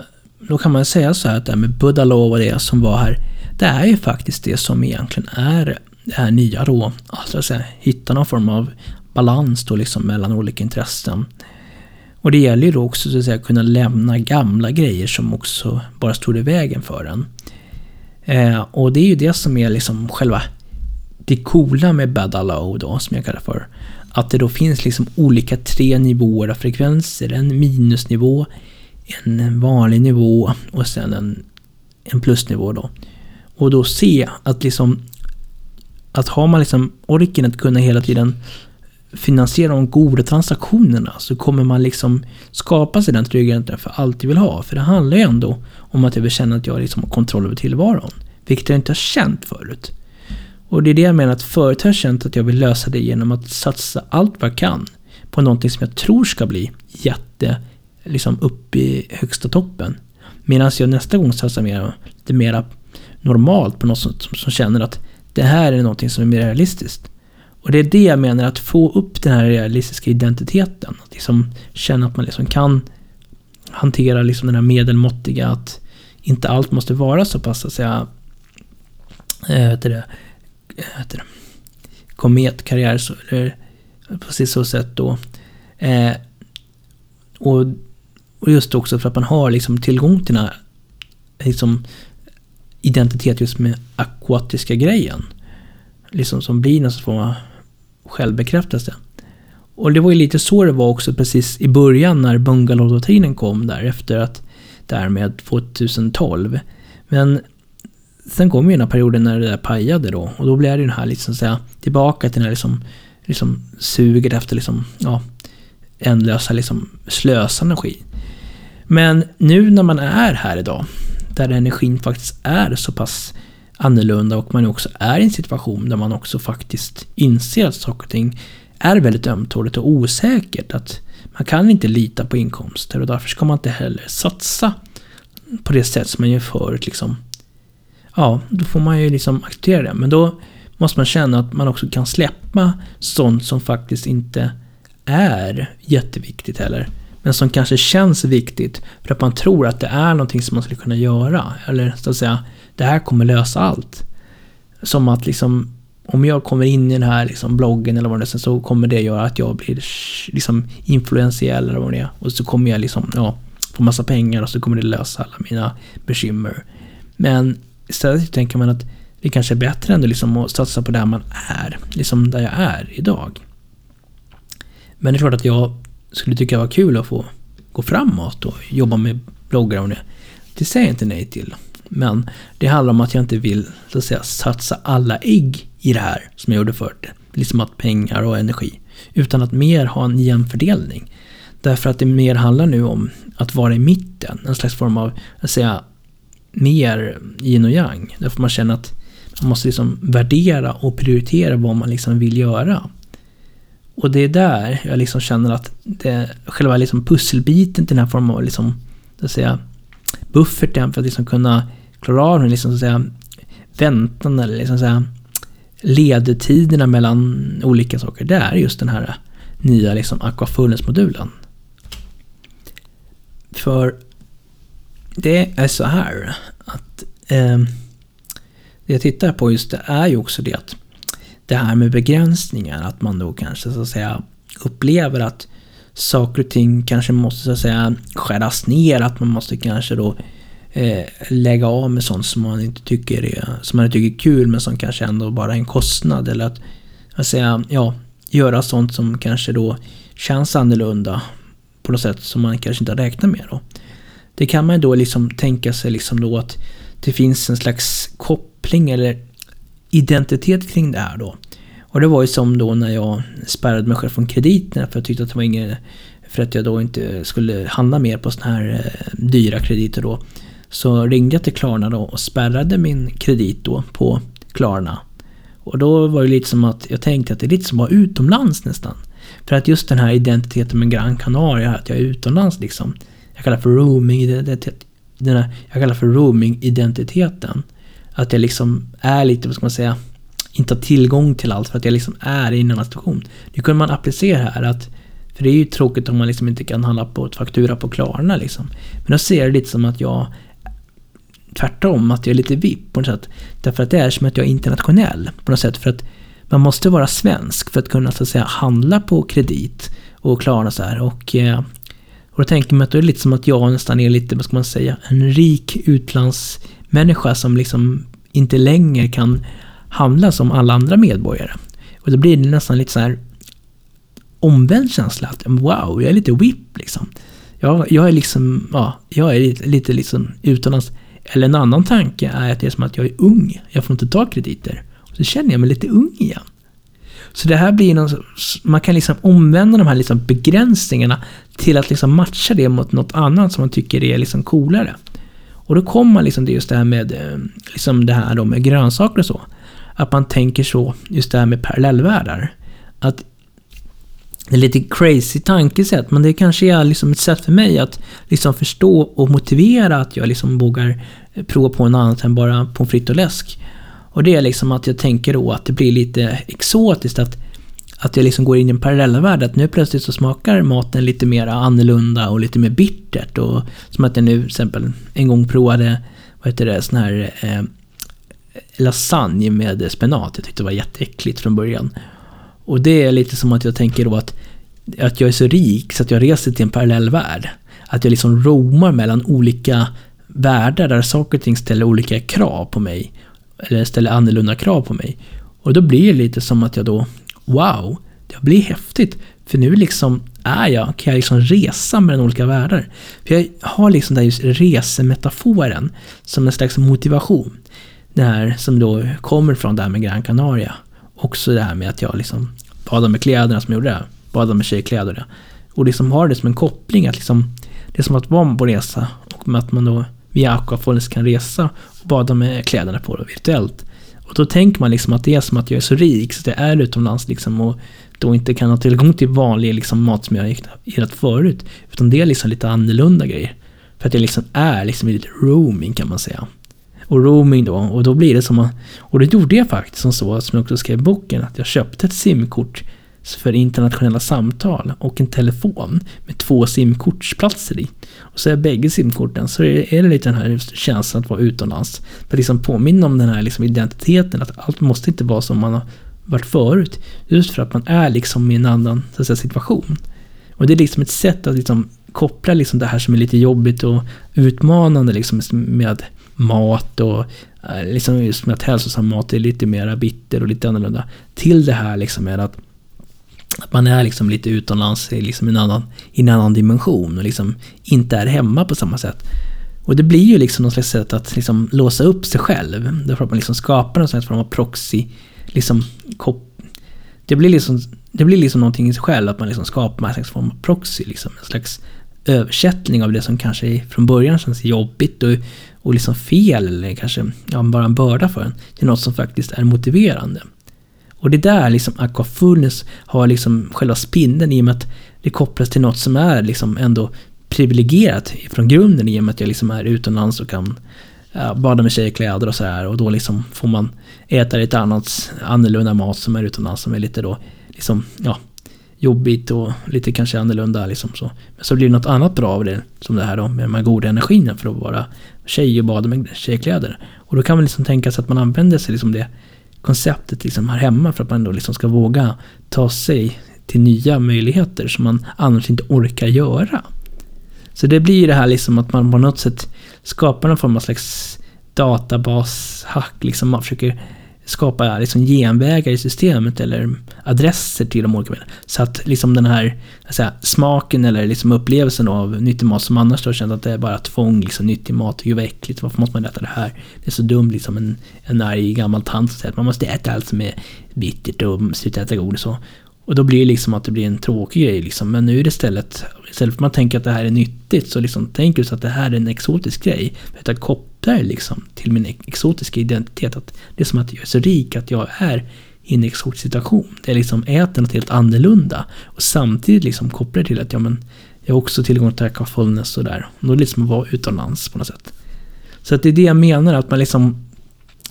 då kan man säga så här att det här med Buddha och det som var här, det är ju faktiskt det som egentligen är det här nya då. Alltså att säga, hitta någon form av balans då liksom mellan olika intressen. Och det gäller ju då också så att säga kunna lämna gamla grejer som också bara stod i vägen för en. Eh, och det är ju det som är liksom själva det coola med Badalow då, som jag kallar för. Att det då finns liksom olika tre nivåer av frekvenser. En minusnivå, en vanlig nivå och sen en, en plusnivå då. Och då se att liksom att har man liksom orken att kunna hela tiden finansiera de goda transaktionerna så kommer man liksom skapa sig den tryggheten jag för alltid vill ha. För det handlar ju ändå om att jag vill känna att jag liksom har kontroll över tillvaron. Vilket jag inte har känt förut. Och det är det jag menar att förut har jag känt att jag vill lösa det genom att satsa allt vad jag kan på någonting som jag tror ska bli jätte, liksom upp i högsta toppen. Medan jag nästa gång satsar mer, lite mer normalt på något som, som, som känner att det här är någonting som är mer realistiskt. Och det är det jag menar, att få upp den här realistiska identiteten. Att liksom känna att man liksom kan hantera liksom den här medelmåttiga, att inte allt måste vara så pass, att säga, äh, heter det, eh, heter det, kometkarriär, eller på så sätt då. Eh, och, och just också för att man har liksom tillgång till den här liksom, identitet just med akvatiska grejen. Liksom som blir någon form av självbekräftelse. Och det var ju lite så det var också precis i början när bungalowdoktrinen kom där efter att därmed 2012. Men sen kom ju den här perioden när det där pajade då och då blev det ju den här liksom säga tillbaka till den här liksom, liksom suget efter liksom, ja, ändlösa liksom slösa energi. Men nu när man är här idag, där energin faktiskt är så pass annorlunda och man också är i en situation där man också faktiskt inser att saker och ting är väldigt ömtåligt och osäkert. Att man kan inte lita på inkomster och därför ska man inte heller satsa på det sätt som man gör förut. Liksom. Ja, då får man ju liksom acceptera det. Men då måste man känna att man också kan släppa sånt som faktiskt inte är jätteviktigt heller. Men som kanske känns viktigt för att man tror att det är någonting som man skulle kunna göra. Eller så att säga, det här kommer lösa allt. Som att liksom, om jag kommer in i den här liksom bloggen eller vad det är, så kommer det göra att jag blir liksom influentiell eller vad det är. Och så kommer jag liksom, ja, få massa pengar och så kommer det lösa alla mina bekymmer. Men istället tänker man att det kanske är bättre ändå liksom att satsa på där man är, liksom där jag är idag. Men det är klart att jag skulle tycka det var kul att få gå framåt och jobba med bloggar och det. Det säger jag inte nej till. Men det handlar om att jag inte vill så att säga, satsa alla ägg i det här som jag gjorde förut. Liksom att pengar och energi. Utan att mer ha en jämn fördelning. Därför att det mer handlar nu om att vara i mitten. En slags form av, att säga, mer yin och yang. Därför man känner att man måste liksom värdera och prioritera vad man liksom vill göra. Och det är där jag liksom känner att det, själva liksom pusselbiten till den här formen av liksom, så att säga, bufferten för att liksom kunna klara av den liksom, så att säga, väntan eller liksom, så att säga, ledtiderna mellan olika saker. Det är just den här nya liksom Aquafullness-modulen. För det är så här att eh, det jag tittar på just det är ju också det att det här med begränsningar, att man då kanske så att säga upplever att saker och ting kanske måste så att säga skäras ner, att man måste kanske då eh, lägga av med sånt som man inte tycker är, som man tycker är kul men som kanske ändå bara är en kostnad eller att, att säga, ja, göra sånt som kanske då känns annorlunda på något sätt som man kanske inte har räknat med då. Det kan man då liksom tänka sig liksom då att det finns en slags koppling eller identitet kring det här då. Och det var ju som då när jag spärrade mig själv från krediterna för jag tyckte att det var inget för att jag då inte skulle handla mer på såna här eh, dyra krediter då. Så ringde jag till Klarna då och spärrade min kredit då på Klarna. Och då var det lite som att jag tänkte att det är lite som att vara utomlands nästan. För att just den här identiteten med Gran Canaria, att jag är utomlands liksom. Jag kallar för roaming. Jag kallar för roaming-identiteten. Att jag liksom är lite, vad ska man säga, inte har tillgång till allt för att jag liksom är i en annan situation. Nu kunde man applicera här att för det är ju tråkigt om man liksom inte kan handla på ett faktura på Klarna liksom. Men då ser jag det lite som att jag tvärtom, att jag är lite VIP på något sätt. Därför att det är som att jag är internationell på något sätt. För att man måste vara svensk för att kunna så att säga handla på kredit och Klarna så här. Och, eh, och då tänker man att det är lite som att jag nästan är lite, vad ska man säga, en rik utlands... Människa som liksom inte längre kan handla som alla andra medborgare. Och då blir det nästan lite så här omvänd känsla att wow, jag är lite whip liksom. Jag, jag är liksom, ja, jag är lite, lite liksom utomlands eller en annan tanke är att det är som att jag är ung. Jag får inte ta krediter. Och så känner jag mig lite ung igen. Så det här blir någon, man kan liksom omvända de här liksom begränsningarna till att liksom matcha det mot något annat som man tycker är liksom coolare. Och då kommer man liksom till just det här med, eh, liksom det här då med grönsaker och så. Att man tänker så, just det här med parallellvärldar. Att det är lite crazy tankesätt, men det kanske är liksom ett sätt för mig att liksom förstå och motivera att jag liksom vågar prova på något annat än bara pommes frites och läsk. Och det är liksom att jag tänker då att det blir lite exotiskt att, att jag liksom går in i en parallellvärld. Att nu plötsligt så smakar maten lite mer annorlunda och lite mer bittert. Och som att jag nu till exempel en gång provade, vad heter det, sån här eh, lasagne med spenat. Jag tyckte det var jätteäckligt från början. Och det är lite som att jag tänker då att, att jag är så rik så att jag reser till en parallell värld. Att jag liksom roamar mellan olika världar där saker och ting ställer olika krav på mig. Eller ställer annorlunda krav på mig. Och då blir det lite som att jag då, wow, det blir häftigt. För nu liksom är jag, kan jag liksom resa mellan olika världar. För jag har liksom den just resemetaforen som en slags motivation. Det här som då kommer från det här med Gran Canaria också det här med att jag liksom badade med kläderna som jag gjorde det. Badade med tjejkläder. Och liksom har det som en koppling att liksom, det är som att vara på resa och med att man då via Aquafolens kan resa och bada med kläderna på det virtuellt. Och då tänker man liksom att det är som att jag är så rik så jag är utomlands liksom och då inte kan ha tillgång till vanlig liksom mat som jag har gillat förut. Utan det är liksom lite annorlunda grejer. För att jag liksom är liksom lite roaming kan man säga och roaming då. Och då blir det som att, och det gjorde jag faktiskt som så, som jag också skrev i boken, att jag köpte ett simkort för internationella samtal och en telefon med två simkortsplatser i. Och så är bägge simkorten så är det lite den här känslan att vara utomlands. För liksom påminna om den här liksom identiteten, att allt måste inte vara som man har varit förut. Just för att man är liksom i en annan så att säga, situation. Och det är liksom ett sätt att liksom koppla liksom det här som är lite jobbigt och utmanande liksom med mat och eh, liksom just med att hälsosam mat är lite mer bitter och lite annorlunda. Till det här liksom med att, att man är liksom lite utomlands i liksom en, annan, i en annan dimension och liksom inte är hemma på samma sätt. Och det blir ju liksom något slags sätt att liksom låsa upp sig själv. Därför att man liksom skapar en slags form av proxy. Liksom, det blir liksom det blir liksom någonting i sig själv att man liksom skapar en slags form av proxy. Liksom, en slags översättning av det som kanske från början känns jobbigt och, och liksom fel eller kanske ja, bara en börda för en till något som faktiskt är motiverande. Och det är där liksom aquafullness har liksom själva spindeln i och med att det kopplas till något som är liksom ändå privilegierat från grunden i och med att jag liksom är utomlands och kan ja, bada med tjejkläder och sådär och då liksom får man äta lite annat, annorlunda mat som är utomlands som är lite då liksom, ja, jobbigt och lite kanske annorlunda liksom så. Men så blir det något annat bra av det, som det här då med de här goda energierna för att vara tjej och bada med tjejkläder. Och då kan man liksom tänka sig att man använder sig liksom det konceptet liksom här hemma för att man då liksom ska våga ta sig till nya möjligheter som man annars inte orkar göra. Så det blir det här liksom att man på något sätt skapar någon form av slags databashack. Liksom man försöker skapa liksom genvägar i systemet eller adresser till de olika medlen. Så att liksom den här säga, smaken eller liksom upplevelsen av nyttig mat som annars då känt att det är bara tvång, liksom nyttig mat, gud vad äckligt, varför måste man äta det här? Det är så dumt liksom en, en arg gammal tant som säger att man måste äta allt som är bittert och sluta äta godis och och då blir det liksom att det blir en tråkig grej liksom. Men nu är det istället, istället för att man tänker att det här är nyttigt, så liksom tänker du så att det här är en exotisk grej. Att kopplar det liksom till min exotiska identitet. Att det är som att jag är så rik att jag är i en exotisk situation. Det är liksom äter något helt annorlunda. Och samtidigt liksom kopplar det till att ja, men, jag har också tillgång till fullness och där. Och då är det liksom att vara utomlands på något sätt. Så att det är det jag menar, att man liksom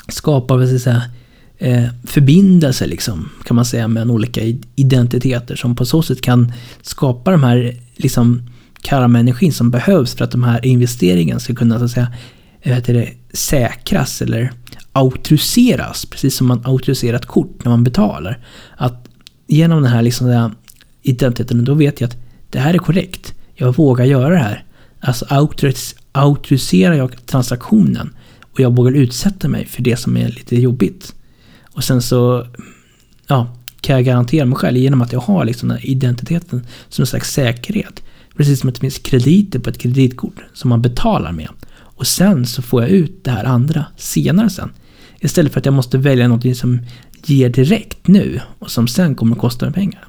skapar, vad ska jag säga, eh, liksom, kan man säga, med olika identiteter som på så sätt kan skapa de här liksom, karma-energin som behövs för att de här investeringarna ska kunna så att säga, Eh, heter det, säkras eller auktoriseras, precis som man auktoriserar ett kort när man betalar. Att genom den här, liksom, den här identiteten, då vet jag att det här är korrekt. Jag vågar göra det här. Alltså autoris auktoriserar jag transaktionen och jag vågar utsätta mig för det som är lite jobbigt. Och sen så ja, kan jag garantera mig själv genom att jag har liksom den här identiteten som en slags säkerhet. Precis som att det finns krediter på ett kreditkort som man betalar med. Och sen så får jag ut det här andra senare sen. Istället för att jag måste välja något som ger direkt nu och som sen kommer att kosta mig pengar.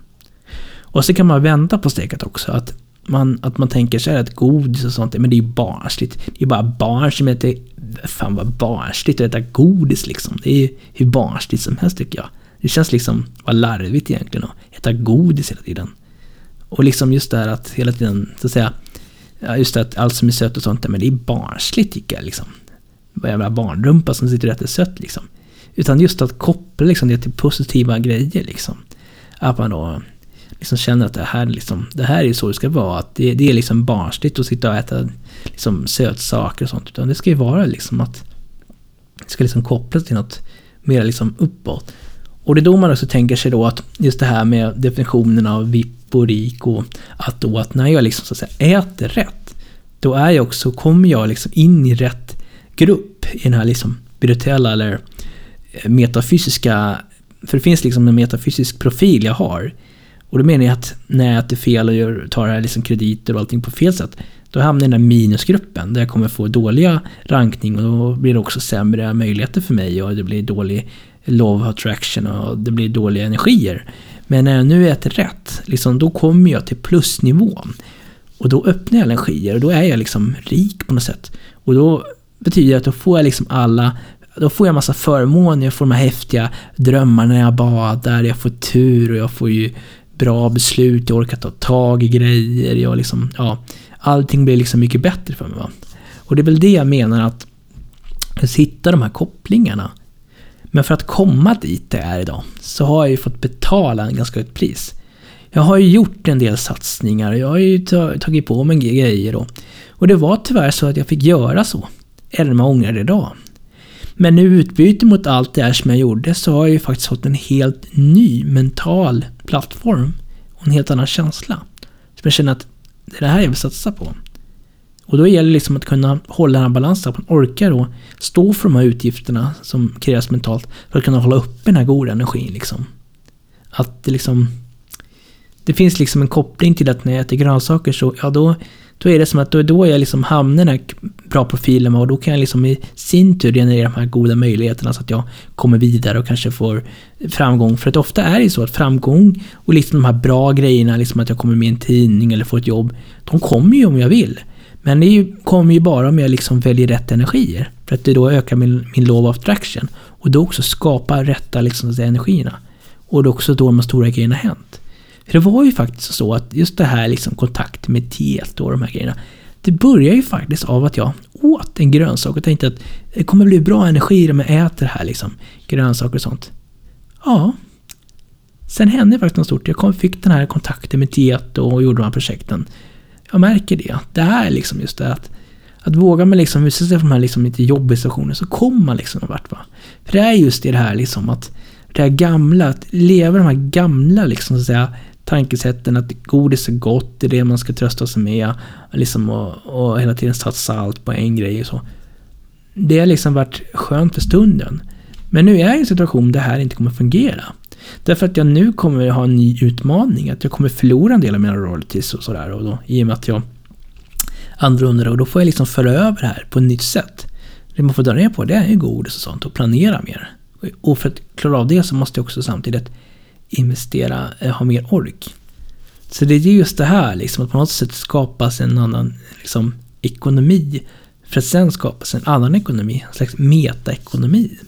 Och så kan man vända på steget också. Att man, att man tänker sig att godis och sånt, men det är ju barnsligt. Det är bara barn som äter, fan vad barnsligt att äta godis liksom. Det är ju hur barnsligt som helst tycker jag. Det känns liksom, vad larvigt egentligen att äta godis hela tiden. Och liksom just det här att hela tiden, så att säga, just det att allt som är sött och sånt, men det är barnsligt tycker jag liksom. Vad jävla barnrumpa som sitter och äter sött liksom. Utan just att koppla liksom det till positiva grejer liksom. Att man då liksom känner att det här, liksom, det här är så det ska vara. Att det, det är liksom barnsligt att sitta och äta liksom, sötsaker och sånt. Utan det ska ju vara liksom att det ska liksom kopplas till något mer liksom uppåt. Och det är då man också tänker sig då att just det här med definitionen av vipp och rik och att då att när jag liksom så att säga äter rätt, då är jag också, kommer jag liksom in i rätt grupp i den här liksom spirituella eller eh, metafysiska, för det finns liksom en metafysisk profil jag har. Och då menar jag att när jag äter fel och gör, tar här liksom krediter och allting på fel sätt, då hamnar jag i den här minusgruppen där jag kommer få dåliga rankning och då blir det också sämre möjligheter för mig och det blir dålig love attraction och det blir dåliga energier. Men när jag nu äter rätt, liksom, då kommer jag till plusnivån. Och då öppnar jag energier och då är jag liksom rik på något sätt. Och då betyder det att då får jag liksom alla då får jag massa förmåner, jag får de här häftiga drömmarna när jag badar, jag får tur och jag får ju bra beslut, jag orkar ta tag i grejer, jag liksom, ja, allting blir liksom mycket bättre för mig. Va? Och det är väl det jag menar att hitta de här kopplingarna. Men för att komma dit det är idag så har jag ju fått betala en ganska högt pris. Jag har ju gjort en del satsningar, och jag har ju tagit på mig grejer då. Och det var tyvärr så att jag fick göra så. Även om jag ångrar det idag. Men i utbyte mot allt det här som jag gjorde så har jag ju faktiskt fått en helt ny mental plattform och en helt annan känsla. Som jag känner att det är det här jag vill satsa på. Och då gäller det liksom att kunna hålla den här balansen, att man orkar då stå för de här utgifterna som krävs mentalt för att kunna hålla uppe den här goda energin liksom. Att det liksom... Det finns liksom en koppling till att när jag äter grönsaker så, ja då då är det som att då, då jag liksom hamnar i den här bra profilen och då kan jag liksom i sin tur generera de här goda möjligheterna så att jag kommer vidare och kanske får framgång. För att ofta är det så att framgång och liksom de här bra grejerna, liksom att jag kommer med i en tidning eller får ett jobb, de kommer ju om jag vill. Men det ju, kommer ju bara om jag liksom väljer rätt energier. För att det då ökar min, min love of attraction. Och då också skapar rätta liksom, energierna. Och det är också då de stora grejerna hänt. För det var ju faktiskt så att just det här liksom kontakt med teet och de här grejerna. Det började ju faktiskt av att jag åt en grönsak och tänkte att det kommer bli bra energi om jag äter det här liksom. Grönsaker och sånt. Ja. Sen hände faktiskt något stort. Jag kom, fick den här kontakten med teet och gjorde de här projekten. Jag märker det. Det är liksom just det att att våga man liksom utsätta sig för de här liksom lite jobbiga situationerna så kommer man liksom någon vart. Va? För det är just det här liksom att det här gamla, att leva de här gamla liksom så att säga tankesätten att godis är gott, det är det man ska trösta sig med. Liksom och, och hela tiden satsa allt på en grej och så. Det har liksom varit skönt för stunden. Men nu är jag i en situation där det här inte kommer fungera. Därför att jag nu kommer ha en ny utmaning, att jag kommer förlora en del av mina royalties och sådär. Och då, I och med att jag andra och då får jag liksom föra över det här på ett nytt sätt. Det man får dra ner på det är godis och sånt och planera mer. Och för att klara av det så måste jag också samtidigt investera, eh, ha mer ork. Så det är just det här liksom, att på något sätt skapas en annan liksom, ekonomi för att sen skapas en annan ekonomi, en slags metaekonomi.